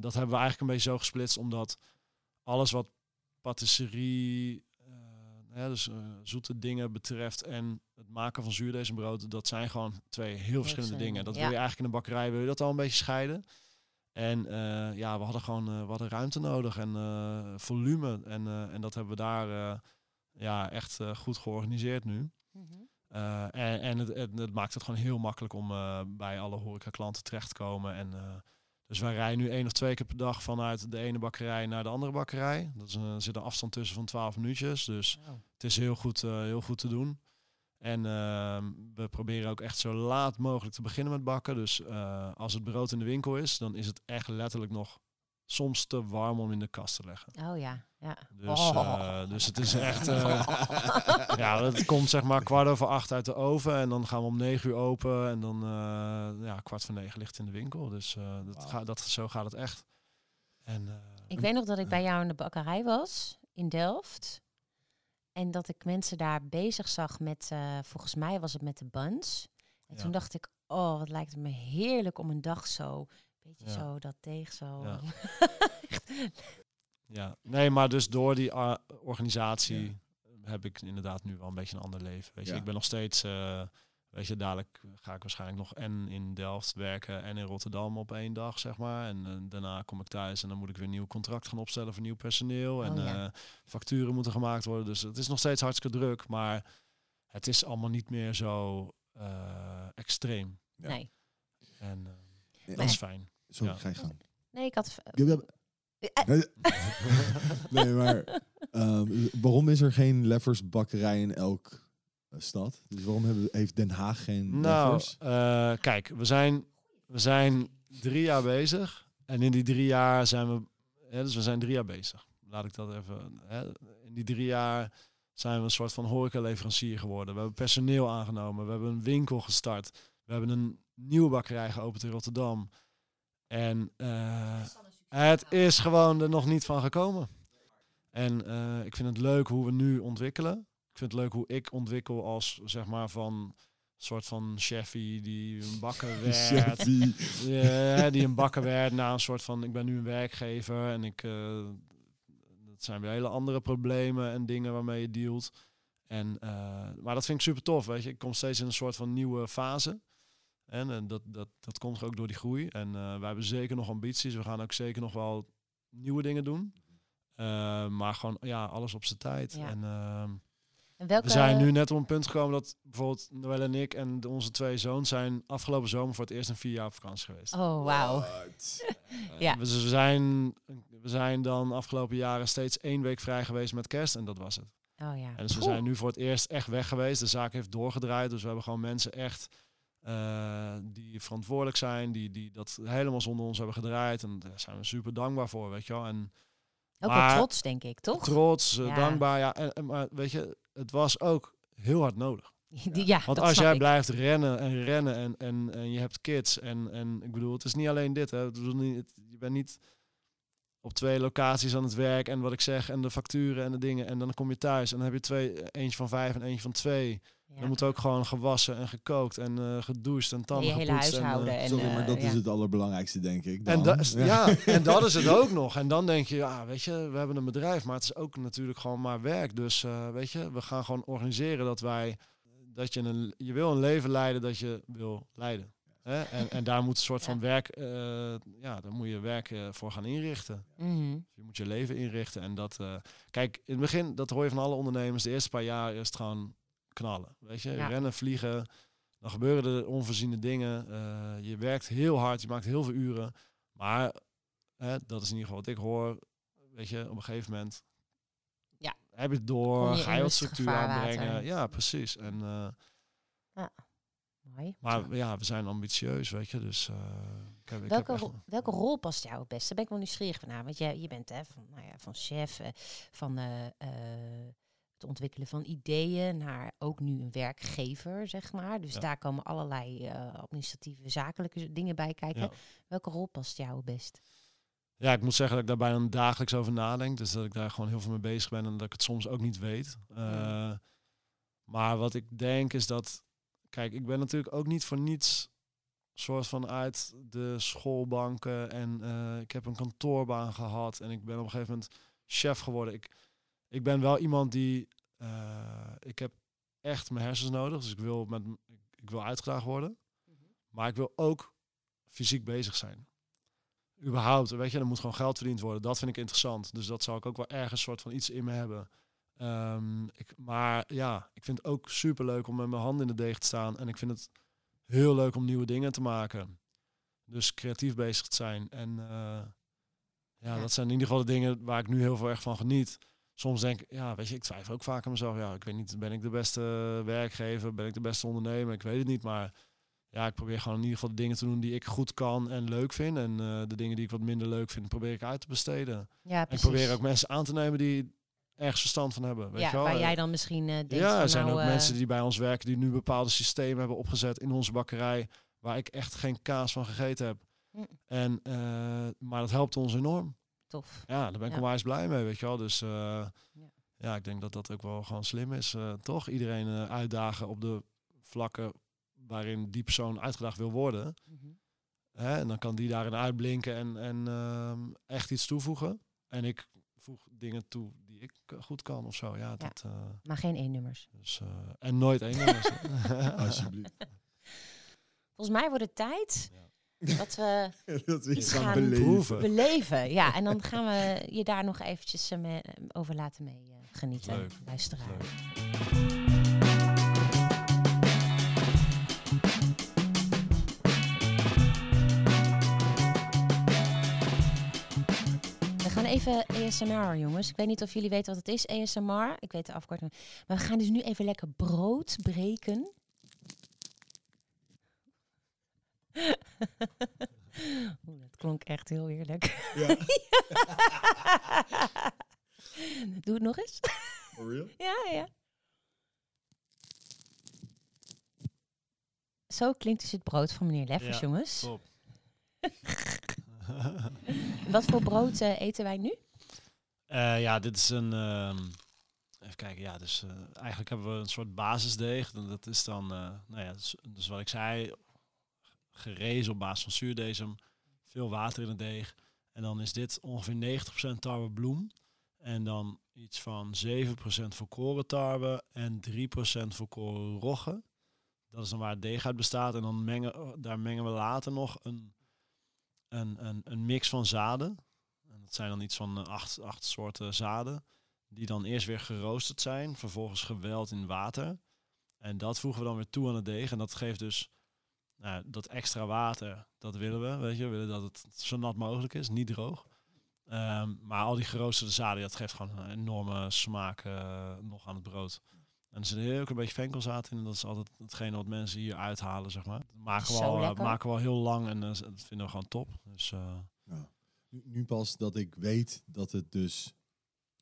dat hebben we eigenlijk een beetje zo gesplitst, omdat alles wat patisserie, dus eh, zoete dingen betreft en het maken van zuurdezenbrood, dat zijn gewoon twee heel verschillende dingen. Dat ja. wil je eigenlijk in een bakkerij, wil je dat al een beetje scheiden. En eh, ja, we hadden gewoon uh, we hadden ruimte nodig en volume. En, en dat hebben we daar ja, echt goed georganiseerd nu. Mhm. en en het, het, het, maakt het gewoon heel makkelijk om bij alle horeca klanten terecht te komen. En, dus wij rijden nu één of twee keer per dag vanuit de ene bakkerij naar de andere bakkerij. Dat is een, er zit een afstand tussen van 12 minuutjes. Dus Oh. het is heel goed, uh, heel goed te doen. En uh, we proberen ook echt zo laat mogelijk te beginnen met bakken. Dus uh, als het brood in de winkel is, dan is het echt letterlijk nog soms te warm om in de kast te leggen. Oh ja, ja. Dus, Oh. dus het is echt... eh, ja, het komt zeg maar kwart over acht uit de oven. En dan gaan we om negen uur open. En dan ja, kwart voor negen ligt in de winkel. Dus dat gaat, dat, zo gaat het echt. En, Ik weet nog dat ik bij jou in de bakkerij was, in Delft. En dat ik mensen daar bezig zag met, uh, volgens mij was het met de buns. En Ja. toen dacht ik, oh, wat lijkt het me heerlijk om een dag zo, Ja. zo, dat deeg zo. Ja. Ja, nee, maar dus door die uh, organisatie heb ik inderdaad nu wel een beetje een ander leven. Weet je, Ja. ik ben nog steeds, uh, weet je, dadelijk ga ik waarschijnlijk nog en in Delft werken en in Rotterdam op één dag, zeg maar. En uh, daarna kom ik thuis en dan moet ik weer een nieuw contract gaan opstellen voor nieuw personeel. En Oh, ja. uh, facturen moeten gemaakt worden. Dus het is nog steeds hartstikke druk, maar het is allemaal niet meer zo uh, extreem. Ja. Nee. En uh, dat is fijn. Sorry, Ja. ga je gang. Nee, ik had... Eh, nee, maar ehm, waarom is er geen Leffers bakkerij in elk eh, stad? Dus waarom hebben, heeft Den Haag geen Nou, Leffers? eh, kijk, we zijn, we zijn drie jaar bezig. En in die drie jaar zijn we... Hè, dus we zijn drie jaar bezig. Laat ik dat even... Hè, in die drie jaar zijn we een soort van horecaleverancier geworden. We hebben personeel aangenomen. We hebben een winkel gestart. We hebben een nieuwe bakkerij geopend in Rotterdam. En eh, het is gewoon er nog niet van gekomen. En eh, ik vind het leuk hoe we nu ontwikkelen. Ik vind het leuk hoe ik ontwikkel als zeg maar van soort van chefie die een bakker werd. Chefie. Ja, die een bakker werd na een soort van ik ben nu een werkgever en ik eh, dat zijn weer hele andere problemen en dingen waarmee je dealt. En eh, maar dat vind ik super tof, weet je. Ik kom steeds in een soort van nieuwe fase. En, en dat, dat, dat komt ook door die groei. En eh, wij hebben zeker nog ambities. We gaan ook zeker nog wel nieuwe dingen doen. Eh, maar gewoon ja, alles op zijn tijd. Ja. En ehm, En welke... we zijn nu net op een punt gekomen dat bijvoorbeeld Noël en ik en onze twee zoons zijn afgelopen zomer voor het eerst een vier jaar op vakantie geweest. Oh, wauw. Ja. Dus we zijn, we zijn dan afgelopen jaren steeds één week vrij geweest met kerst en dat was het. Oh ja. En dus we zijn nu voor het eerst echt weg geweest. De zaak heeft doorgedraaid. Dus we hebben gewoon mensen echt eh, die verantwoordelijk zijn, die, die dat helemaal zonder ons hebben gedraaid. En daar zijn we super dankbaar voor, weet je wel. En Ook maar- wel trots, denk ik, toch? trots, eh, Ja. dankbaar. Ja, en, en- maar weet je, het was ook heel hard nodig. Die- ja, Want als jij ik. blijft rennen en rennen en, en, en je hebt kids en, en ik bedoel, het is niet alleen dit. Hè. Het- je bent niet op twee locaties aan het werk en wat ik zeg en de facturen en de dingen. En dan kom je thuis en dan heb je twee, eentje van vijf en eentje van twee. Ja. Dan moet ook gewoon gewassen en gekookt en eh gedoucht en tanden je hele gepoetst. en, eh, huishouden. En, Sorry, maar eh, dat is het allerbelangrijkste, denk ik. en, dan. dat is, ja. en dat is het ook nog. En dan denk je, ja, weet je, we hebben een bedrijf, maar het is ook natuurlijk gewoon maar werk. Dus eh, weet je, we gaan gewoon organiseren dat wij, dat je een, je wil een leven leiden dat je wil leiden. Hè? En, en daar moet een soort Ja. van werk, eh, ja, daar moet je werk voor gaan inrichten. Mhm. Je moet je leven inrichten. En dat, eh, kijk, in het begin, dat hoor je van alle ondernemers, de eerste paar jaar is het gewoon knallen. Weet je, Ja. rennen, vliegen. Dan gebeuren er onvoorziene dingen. eh, je werkt heel hard, je maakt heel veel uren. Maar hè, dat is in ieder geval wat ik hoor. Weet je, op een gegeven moment Ja. heb je het door, je ga je wat structuur aanbrengen. Ja, precies. En, eh, Mooi. maar ja, we zijn ambitieus, weet je. Dus eh, ik heb, ik Welke, heb echt, ro- welke rol past jou het beste? Daar ben ik wel nieuwsgierig van. Want jij, je bent hè, van, nou ja, van chef, van het ontwikkelen van ideeën naar ook nu een werkgever, zeg maar. Dus Ja. daar komen allerlei eh, administratieve, zakelijke dingen bij kijken. Ja. Welke rol past jou het best? Ja, ik moet zeggen dat ik daar bijna dagelijks over nadenk. Dus dat ik daar gewoon heel veel mee bezig ben en dat ik het soms ook niet weet. Eh, maar wat ik denk is dat... Kijk, ik ben natuurlijk ook niet voor niets soort van uit de schoolbanken. En eh, ik heb een kantoorbaan gehad. En ik ben op een gegeven moment chef geworden. Ik, ik ben wel iemand die... eh, ik heb echt mijn hersens nodig. Dus ik wil, met, ik wil uitgedaagd worden. Maar ik wil ook fysiek bezig zijn überhaupt, weet je, er moet gewoon geld verdiend worden. Dat vind ik interessant. Dus dat zou ik ook wel ergens soort van iets in me hebben. Ehm, ik, maar ja, ik vind het ook super leuk om met mijn handen in de deeg te staan. En ik vind het heel leuk om nieuwe dingen te maken. Dus creatief bezig te zijn. En eh, ja, Ja. dat zijn in ieder geval de dingen waar ik nu heel veel erg van geniet. Soms denk ik, ja, weet je, ik twijfel ook vaak aan mezelf. Ja, ik weet niet, ben ik de beste werkgever? Ben ik de beste ondernemer? Ik weet het niet, maar ja, ik probeer gewoon in ieder geval de dingen te doen die ik goed kan en leuk vind. En eh, de dingen die ik wat minder leuk vind, probeer ik uit te besteden. Ja, En ik probeer ook mensen aan te nemen die ergens verstand van hebben. Weet ja, je wel? waar Eh, jij dan misschien eh, denkt ja, er zijn nou, ook eh, mensen die bij ons werken die nu bepaalde systemen hebben opgezet in onze bakkerij, waar ik echt geen kaas van gegeten heb. Mm. En, eh, maar dat helpt ons enorm. Tof. Ja, daar ben ik Ja. onwijs blij mee, weet je wel. Dus eh, Ja. ja. ik denk dat dat ook wel gewoon slim is. eh, toch? Iedereen eh, uitdagen op de vlakken waarin die persoon uitgedaagd wil worden. Mhm. Hè? En dan kan die daarin uitblinken en, en ehm, echt iets toevoegen. En ik voeg dingen toe die ik goed kan of zo. Ja, dat, eh, Maar geen één-nummers. dus, eh, en nooit één nummers. Alsjeblieft. Volgens mij wordt het tijd dat we dat we Iets gaan gaan beleven. Ja, en dan gaan we je daar nog eventjes eh, mee- over laten mee eh, genieten, Leuk. luisteraar. Leuk. even ASMR, jongens. Ik weet niet of jullie weten wat het is, ASMR. Ik weet de afkorting. Maar we gaan dus nu even lekker brood breken. Oeh, dat klonk echt heel heerlijk. Ja. Doe het nog eens. For real? Ja, ja. Zo klinkt dus het brood van meneer Leffers, Ja, jongens. Top. Wat voor brood eh, eten wij nu? Eh, ja, dit is een. ehm, even kijken, ja, dus eh, eigenlijk hebben we een soort basisdeeg. En dat is dan, eh, nou ja, dus, dus wat ik zei, gerezen op basis van zuurdesem, veel water in het deeg. En dan is dit ongeveer 90% tarwe bloem. En dan iets van 7% volkoren tarwe en 3% volkoren rogge. Dat is dan waar het deeg uit bestaat. En dan mengen, daar mengen we later nog een, een, een, een mix van zaden. En dat zijn dan iets van eh, acht, acht soorten zaden. Die dan eerst weer geroosterd zijn, vervolgens geweld in water. En dat voegen we dan weer toe aan het deeg. En dat geeft dus nou, dat extra water. Dat willen we, weet je. We willen dat het zo nat mogelijk is, niet droog. Ehm, maar al die geroosterde zaden, dat geeft gewoon een enorme smaak eh, nog aan het brood. En er zit heel ook een beetje venkelzaad in. En dat is altijd hetgene wat mensen hier uithalen, zeg maar. Dat maken we, al, eh, maken we al heel lang en eh, dat vinden we gewoon top. Dus eh, Ja. Nu, nu pas dat ik weet dat het dus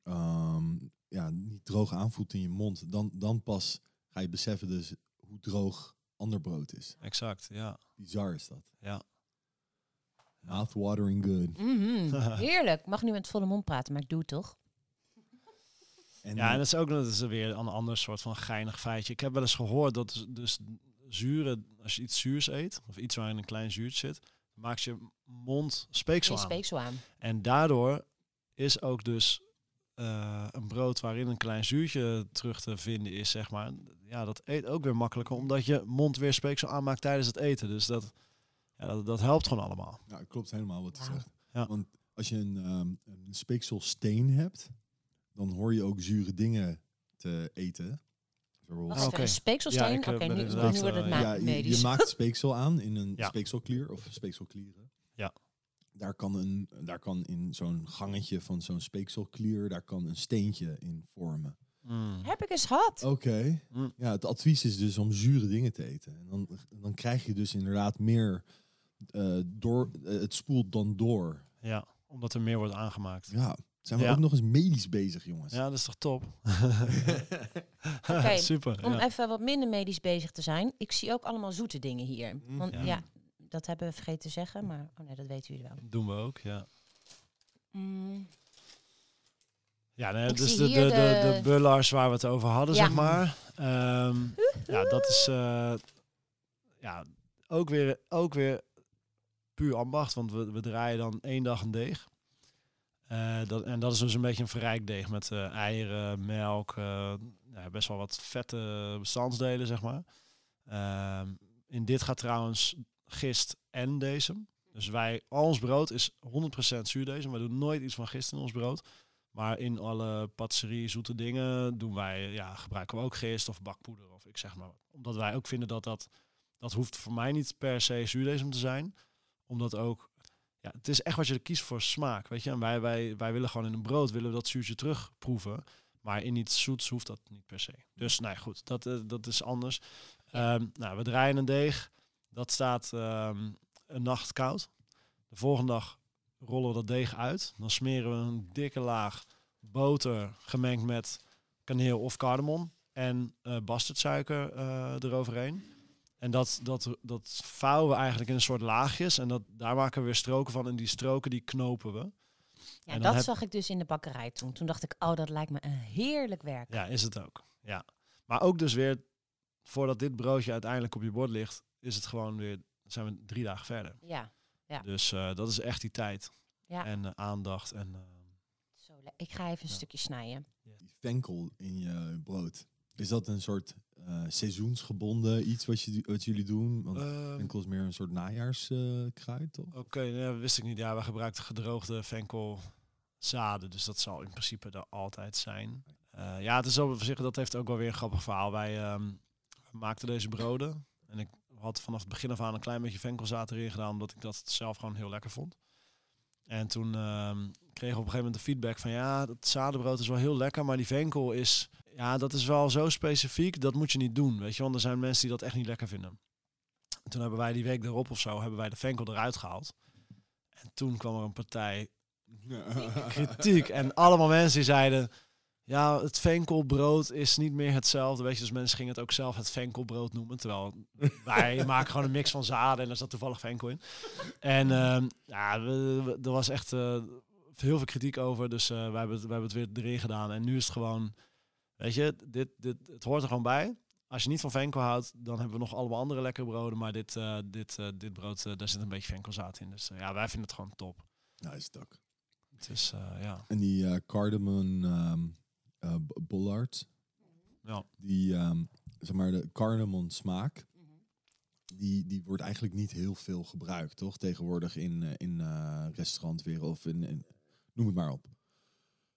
ehm, ja, niet droog aanvoelt in je mond, dan, dan pas ga je beseffen dus hoe droog ander brood is. exact, ja. Bizar is dat. Ja. Mouthwatering good. Mhm, Heerlijk. Mag nu met volle mond praten, maar ik doe het toch? En, Ja, en dat is ook dat is weer een ander soort van geinig feitje. Ik heb wel eens gehoord dat dus- zure, als je iets zuurs eet, of iets waarin een klein zuurtje zit, maakt je mond speeksel aan. speek zo aan. En daardoor is ook dus eh, een brood waarin een klein zuurtje terug te vinden is, zeg maar. Ja, dat eet ook weer makkelijker, omdat je mond weer speeksel aanmaakt tijdens het eten. Dus dat, ja, dat, dat helpt gewoon allemaal. Ja, klopt helemaal wat hij Wauw. zegt. Ja. Want als je een, ehm een speekselsteen hebt, dan hoor je ook zure dingen te eten. Wacht een speekselsteen? Ja, ik, eh, Oké, ben nu, nu wordt het eh, ma- ja, je, je maakt speeksel aan in een Ja. speekselklier of speekselklieren. Daar kan, een, daar kan in zo'n gangetje van zo'n speekselklier, daar kan een steentje in vormen. Mm. Heb ik eens gehad. Oké. Mm. Ja, het advies is dus om zure dingen te eten. En dan, dan krijg je dus inderdaad meer eh, door. eh, het spoelt dan door. Ja, omdat er meer wordt aangemaakt. Ja. Zijn we Ja. ook nog eens medisch bezig, jongens? Ja, dat is toch top? Oké, Super. Om ja. even wat minder medisch bezig te zijn. Ik zie ook allemaal zoete dingen hier. Want Ja. ja. Dat hebben we vergeten te zeggen. Maar oh nee, dat weten jullie wel. Doen we ook, ja. Mm, Ja, nee, Ik dus de, de, de, de- de bullars waar we het over hadden, Ja. zeg maar. Ehm, ja, dat is eh, ja, ook, weer, ook weer puur ambacht, want we, we draaien dan één dag een deeg. Eh, dat, en dat is dus een beetje een verrijkt deeg met eh, eieren, melk, eh, ja, best wel wat vette bestandsdelen, zeg maar. Ehm, in dit gaat trouwens gist en deze. Dus wij, al ons brood is 100% zuurdesem. We doen nooit iets van gist in ons brood. Maar in alle patisserie, zoete dingen doen wij, ja, gebruiken we ook gist of bakpoeder of ik zeg maar. Omdat wij ook vinden dat dat, dat hoeft voor mij niet per se zuurdesem te zijn. Omdat ook, ja, het is echt wat je kiest voor smaak, weet je. En wij, wij, wij willen gewoon in een brood, willen we dat zuurtje terugproeven. Maar in iets zoets hoeft dat niet per se. Dus nou ja, goed, dat, eh, dat is anders. Ehm, nou, we draaien een deeg. Dat staat ehm, een nacht koud. De volgende dag rollen we dat deeg uit. Dan smeren we een dikke laag boter gemengd met kaneel of cardamom en eh bastardsuiker eh, eroverheen. En dat, dat, dat vouwen we eigenlijk in een soort laagjes. En dat, daar maken we weer stroken van. En die stroken die knopen we. Ja, En dat heb- zag ik dus in de bakkerij toen. Toen dacht ik, oh, dat lijkt me een heerlijk werk. Ja, is het ook. Ja. Maar ook dus weer, voordat dit broodje uiteindelijk op je bord ligt, is het gewoon weer, zijn we drie dagen verder. Ja, Ja. Dus eh, dat is echt die tijd. Ja. En eh, aandacht. En, eh, zo ik ga even een Ja. stukje snijden. Die venkel in je brood. Is dat een soort eh, seizoensgebonden iets wat, je, wat jullie doen? Want ehm, venkel is meer een soort najaarskruid, toch? Oké, nee, dat wist ik niet. Ja, we gebruikten gedroogde venkelzaden. Dus dat zal in principe er altijd zijn. Eh, ja, het is op zich, dat heeft ook wel weer een grappig verhaal. Wij ehm, maakten deze broden. En ik had vanaf het begin af aan een klein beetje venkelzaad erin gedaan. Omdat ik dat zelf gewoon heel lekker vond. En toen ehm, kregen we op een gegeven moment de feedback van ja, dat zadenbrood is wel heel lekker, maar die venkel is, ja, dat is wel zo specifiek, dat moet je niet doen, weet je, want er zijn mensen die dat echt niet lekker vinden. En toen hebben wij die week erop of zo, hebben wij de venkel eruit gehaald. En toen kwam er een partij kritiek en allemaal mensen die zeiden, ja, het venkelbrood is niet meer hetzelfde. Weet je, dus mensen gingen het ook zelf het venkelbrood noemen. Terwijl wij maken gewoon een mix van zaden en er zat toevallig venkel in. En ehm, ja, we- we- er was echt eh, heel veel kritiek over. Dus eh, wij, hebben het, wij hebben het weer erin gedaan. En nu is het gewoon, weet je, dit, dit, het hoort er gewoon bij. Als je niet van venkel houdt, dan hebben we nog allemaal andere lekkere broden. Maar dit, eh, dit, dit brood, daar zit een beetje venkelzaad in. Dus ja, wij vinden het gewoon top. Nice dak. Het is, ja. En die cardamom ehm b- bollard, ja. die ehm, zeg maar de cardamom smaak, die, die wordt eigenlijk niet heel veel gebruikt, toch? Tegenwoordig in, eh, in eh restaurantwereld of in, in- noem het maar op.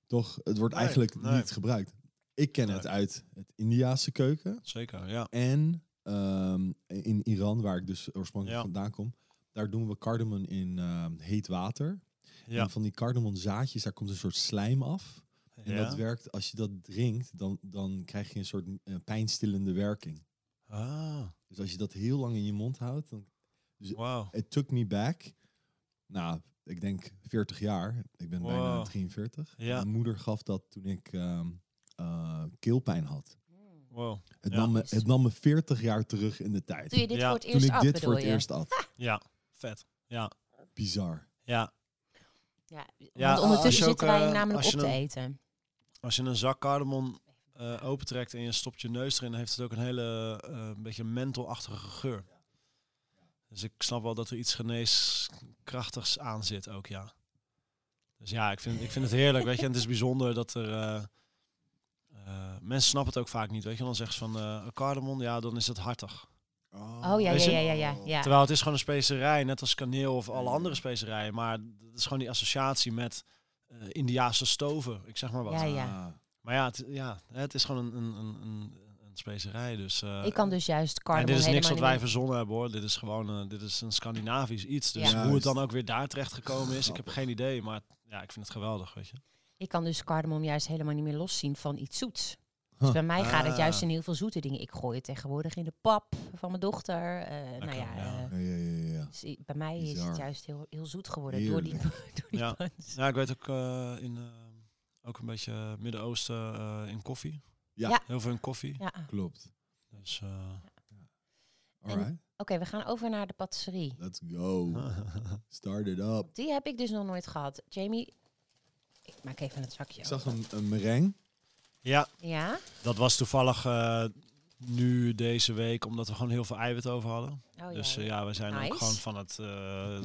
Toch? Het wordt Nee, eigenlijk nee. niet gebruikt. Ik ken het uit het Indiaanse keuken Zeker, ja. en ehm, in Iran, waar ik dus oorspronkelijk Ja. vandaan kom. Daar doen we cardamom in ehm, heet water. Ja. En van die cardamom zaadjes, daar komt een soort slijm af. En ja. dat werkt, als je dat drinkt, dan, dan krijg je een soort eh, pijnstillende werking. Ah, Dus als je dat heel lang in je mond houdt, dan... wauw. It took me back. Nou, ik denk 40 jaar. Ik ben bijna Wow. 43. Ja. Mijn moeder gaf dat toen ik ehm, eh, keelpijn had. Wow. Het, Ja. nam me, het nam me 40 jaar terug in de tijd. Toen je dit Ja, voor het Toen eerst ik at, dit voor het je? eerst at. Ja, vet. Ja, Bizar. ja. Ja, Ja, want als ondertussen ook, zitten wij eh, namelijk op te een- eten. Als je een zak cardamom eh opentrekt en je stopt je neus erin, heeft het ook een hele een beetje mentelachtige geur. Dus ik snap wel dat er iets geneeskrachtigs aan zit ook, ja. Dus ja, ik vind, ik vind het heerlijk, weet je. En het is bijzonder dat er... eh, mensen snappen het ook vaak niet, weet je. Dan zeggen ze van cardamom, ja, dan is het hartig. Oh ja, ja, ja, ja, ja. ja. Terwijl het is gewoon een specerij, net als kaneel of alle andere specerijen. Maar het is gewoon die associatie met eh Indiaanse stoven, ik zeg maar wat. Ja, ja. Ah. Maar ja, het, ja, het is gewoon een, een, een, een, een specerij. Dus, eh, Ik kan dus juist en cardamom dit is niks wat wij verzonnen hebben hoor. Dit is gewoon eh, dit is een Scandinavisch iets. Dus Ja. hoe het dan Juist. ook weer daar terecht gekomen is, ik heb geen idee. Maar ja, ik vind het geweldig, weet je. Ik kan dus cardamom juist helemaal niet meer loszien van iets zoets. Huh. Dus bij mij gaat het juist Ah. in heel veel zoete dingen. Ik gooi het tegenwoordig in de pap van mijn dochter. eh, nou ja, ja. Bij mij is het juist heel, heel zoet geworden door die, door die Ja. buns. Ja, ik weet ook eh, in eh, ook een beetje Midden-Oosten eh, in koffie. Ja. Ja. Heel veel in koffie. Ja. Klopt. Dus, eh, Oké, we gaan over naar de patisserie. let's go. Start it up. Die heb ik dus nog nooit gehad. Jamie, ik maak even het zakje Ik zag open. een, een meringue. ja, Ja? dat was toevallig eh, nu deze week, omdat we gewoon heel veel eiwit over hadden. Oh, dus ja, eh, ja. we zijn Nice. ook gewoon van het eh,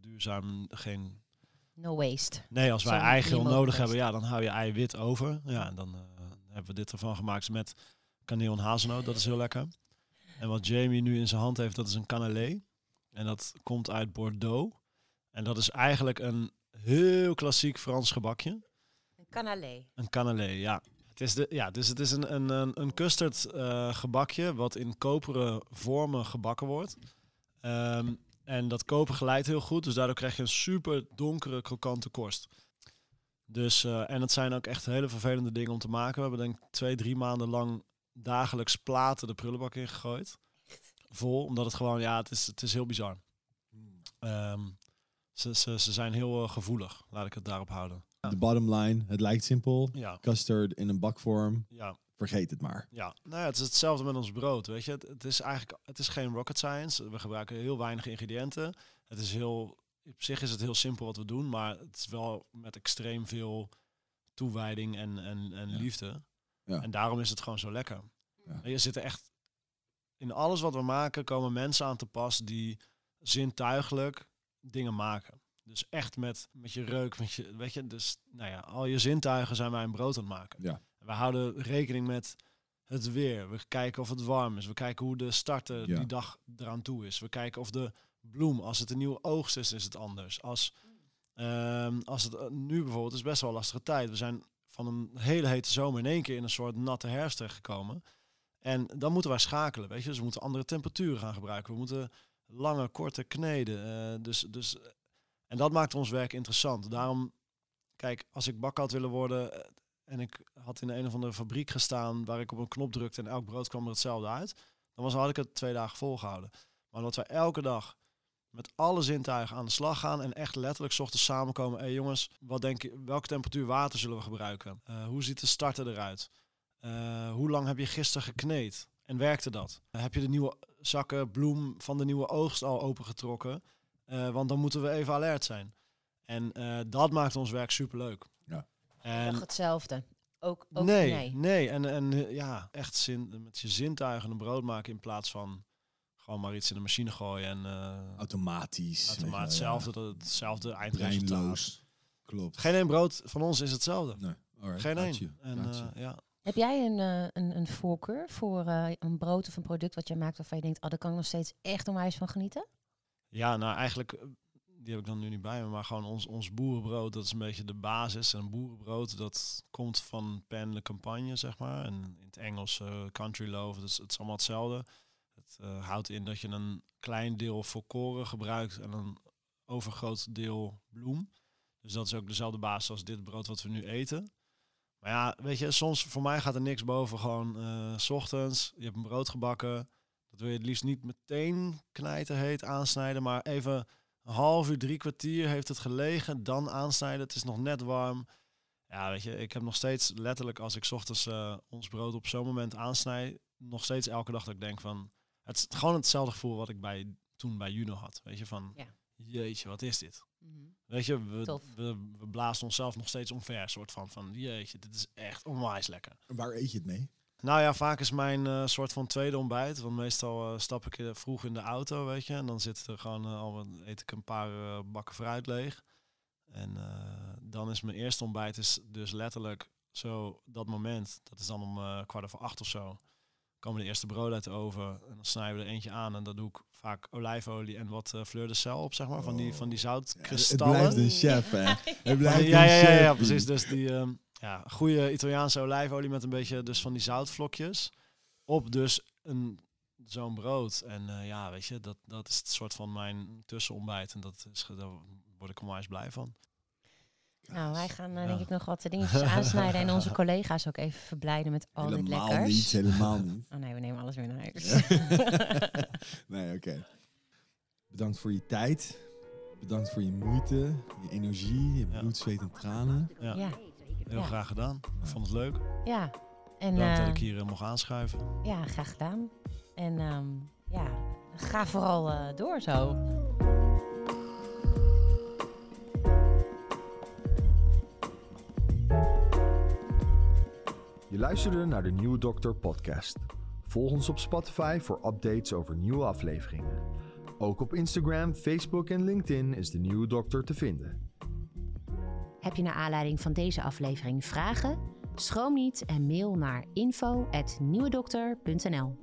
duurzaam geen... No waste. Nee, als wij eigeel minimal nodig hebben, ja, dan hou je eiwit over. Ja, en dan eh, hebben we dit ervan gemaakt met kaneel en hazelnoot. Dat is heel lekker. En wat Jamie nu in zijn hand heeft, dat is een cannelé. En dat komt uit Bordeaux. En dat is eigenlijk een heel klassiek Frans gebakje. Een canalé. Een cannelé, ja. Het is, de, ja, dus het is een, een, een, een custard eh, gebakje wat in koperen vormen gebakken wordt. Ehm, en dat koper glijdt heel goed, dus daardoor krijg je een super donkere, krokante korst. Dus, eh, en het zijn ook echt hele vervelende dingen om te maken. We hebben denk ik twee, drie maanden lang dagelijks platen de prullenbak ingegooid. Vol, omdat het gewoon, ja, het is, het is heel bizar. Ehm, ze, ze, ze zijn heel eh, gevoelig, laat ik het daarop houden. De bottom line, het lijkt simpel. Ja, Custard in een bakvorm. ja. Vergeet het maar. Ja, nou ja, het is hetzelfde met ons brood, weet je. Het, het is eigenlijk, het is geen rocket science. We gebruiken heel weinig ingrediënten. Het is heel, op zich is het heel simpel wat we doen, maar het is wel met extreem veel toewijding en, en, en Ja. liefde. Ja. En daarom is het gewoon zo lekker. Ja. Je zit er echt, in alles wat we maken komen mensen aan te pas die zintuigelijk dingen maken. Dus echt met, met je reuk, met je, weet je, dus nou ja, al je zintuigen zijn wij een brood aan het maken. Ja. We houden rekening met het weer. We kijken of het warm is. We kijken hoe de starter Ja. die dag eraan toe is. We kijken of de bloem, als het een nieuwe oogst is, is het anders. Als, ehm, als het eh, nu bijvoorbeeld is best wel een lastige tijd. We zijn van een hele hete zomer in één keer in een soort natte herfst terechtgekomen. En dan moeten wij schakelen, weet je. Dus we moeten andere temperaturen gaan gebruiken. We moeten lange, korte kneden. eh, dus, dus, En dat maakt ons werk interessant. Daarom, kijk, als ik bakker had willen worden eh, en ik had in een of andere fabriek gestaan waar ik op een knop drukte en elk brood kwam er hetzelfde uit, dan was, had ik het twee dagen volgehouden. Maar omdat wij elke dag met alle zintuigen aan de slag gaan en echt letterlijk ochtends samenkomen. Hé jongens, wat denk je, welke temperatuur water zullen we gebruiken? Eh, hoe ziet de starter eruit? Eh, hoe lang heb je gisteren gekneed? En werkte dat? heb je de nieuwe zakken bloem van de nieuwe oogst al opengetrokken? Uh, want dan moeten we even alert zijn. En dat maakt ons werk superleuk. Ja. En Nog hetzelfde. Ook, ook nee, nee, nee. En, en ja, echt zin, met je zintuigen een brood maken in plaats van gewoon maar iets in de machine gooien en uh, automatisch. Automatisch hetzelfde, ja. hetzelfde eindresultaat. Klopt. Geen één brood van ons is hetzelfde. Nee. Geen één. En, uh, ja. Heb jij een, uh, een, een voorkeur voor een brood of een product wat jij maakt waarvan je denkt, oh, daar kan ik nog steeds echt onwijs van genieten? Ja, nou eigenlijk, die heb ik dan nu niet bij me, maar gewoon ons, ons boerenbrood, dat is een beetje de basis. En boerenbrood, dat komt van pen de campagne, zeg maar. En in het Engels country loaf, is, het is allemaal hetzelfde. Het uh, houdt in dat je een klein deel volkoren gebruikt en een overgroot deel bloem. Dus dat is ook dezelfde basis als dit brood wat we nu eten. Maar ja, weet je, soms voor mij gaat er niks boven. Gewoon s ochtends, je hebt een brood gebakken. Wil je het liefst niet meteen knijterheet aansnijden, maar even een half uur, drie kwartier heeft het gelegen. Dan aansnijden, het is nog net warm. Ja, weet je, ik heb nog steeds letterlijk als ik s ochtends uh, ons brood op zo'n moment aansnijd, nog steeds elke dag dat ik denk van, het is gewoon hetzelfde gevoel wat ik bij, toen bij Juno had. Weet je, van ja. jeetje, wat is dit? Mm -hmm. Weet je, we, we, we, blazen onszelf nog steeds omver. soort van, van jeetje, dit is echt onwijs lekker. Waar eet je het mee? Nou ja, vaak is mijn uh, soort van tweede ontbijt. Want meestal uh, stap ik vroeg in de auto, weet je. En dan zit er gewoon uh, al eet ik een paar bakken fruit leeg. En dan is mijn eerste ontbijt is dus letterlijk zo dat moment. Dat is dan om kwart over acht of zo komen de eerste brood uit de oven en dan snijden we er eentje aan en dat doe ik vaak olijfolie en wat uh, fleur de sel op, zeg maar, van die van die zoutkristallen. Ja, het blijft een chef, hè? Het blijft ja, ja, ja, ja, ja, precies. Dus die um, ja, goede Italiaanse olijfolie met een beetje dus van die zoutvlokjes op dus een zo'n brood en uh, ja, weet je, dat dat is het soort van mijn tussenontbijt en dat is daar word ik onwijs blij van. Nou, wij gaan uh, denk ik nog wat dingetjes aansnijden en onze collega's ook even verblijden met al dit lekkers. Helemaal niet, helemaal niet. Oh nee, we nemen alles weer naar huis. nee, oké. Okay. Bedankt voor je tijd. Bedankt voor je moeite, je energie, je bloed, zweet en tranen. Ja. ja. Heel ja. graag gedaan. Ik vond het leuk. Ja. En, Bedankt uh, dat ik hier uh, mocht aanschuiven. Ja, graag gedaan. En um, ja, ga vooral uh, door zo. Je luisterde naar de Nieuwe Dokter podcast. Volg ons op Spotify voor updates over nieuwe afleveringen. Ook op Instagram, Facebook en LinkedIn is de Nieuwe Dokter te vinden. Heb je naar aanleiding van deze aflevering vragen? Schroom niet en mail naar info@nieuwedokter.nl.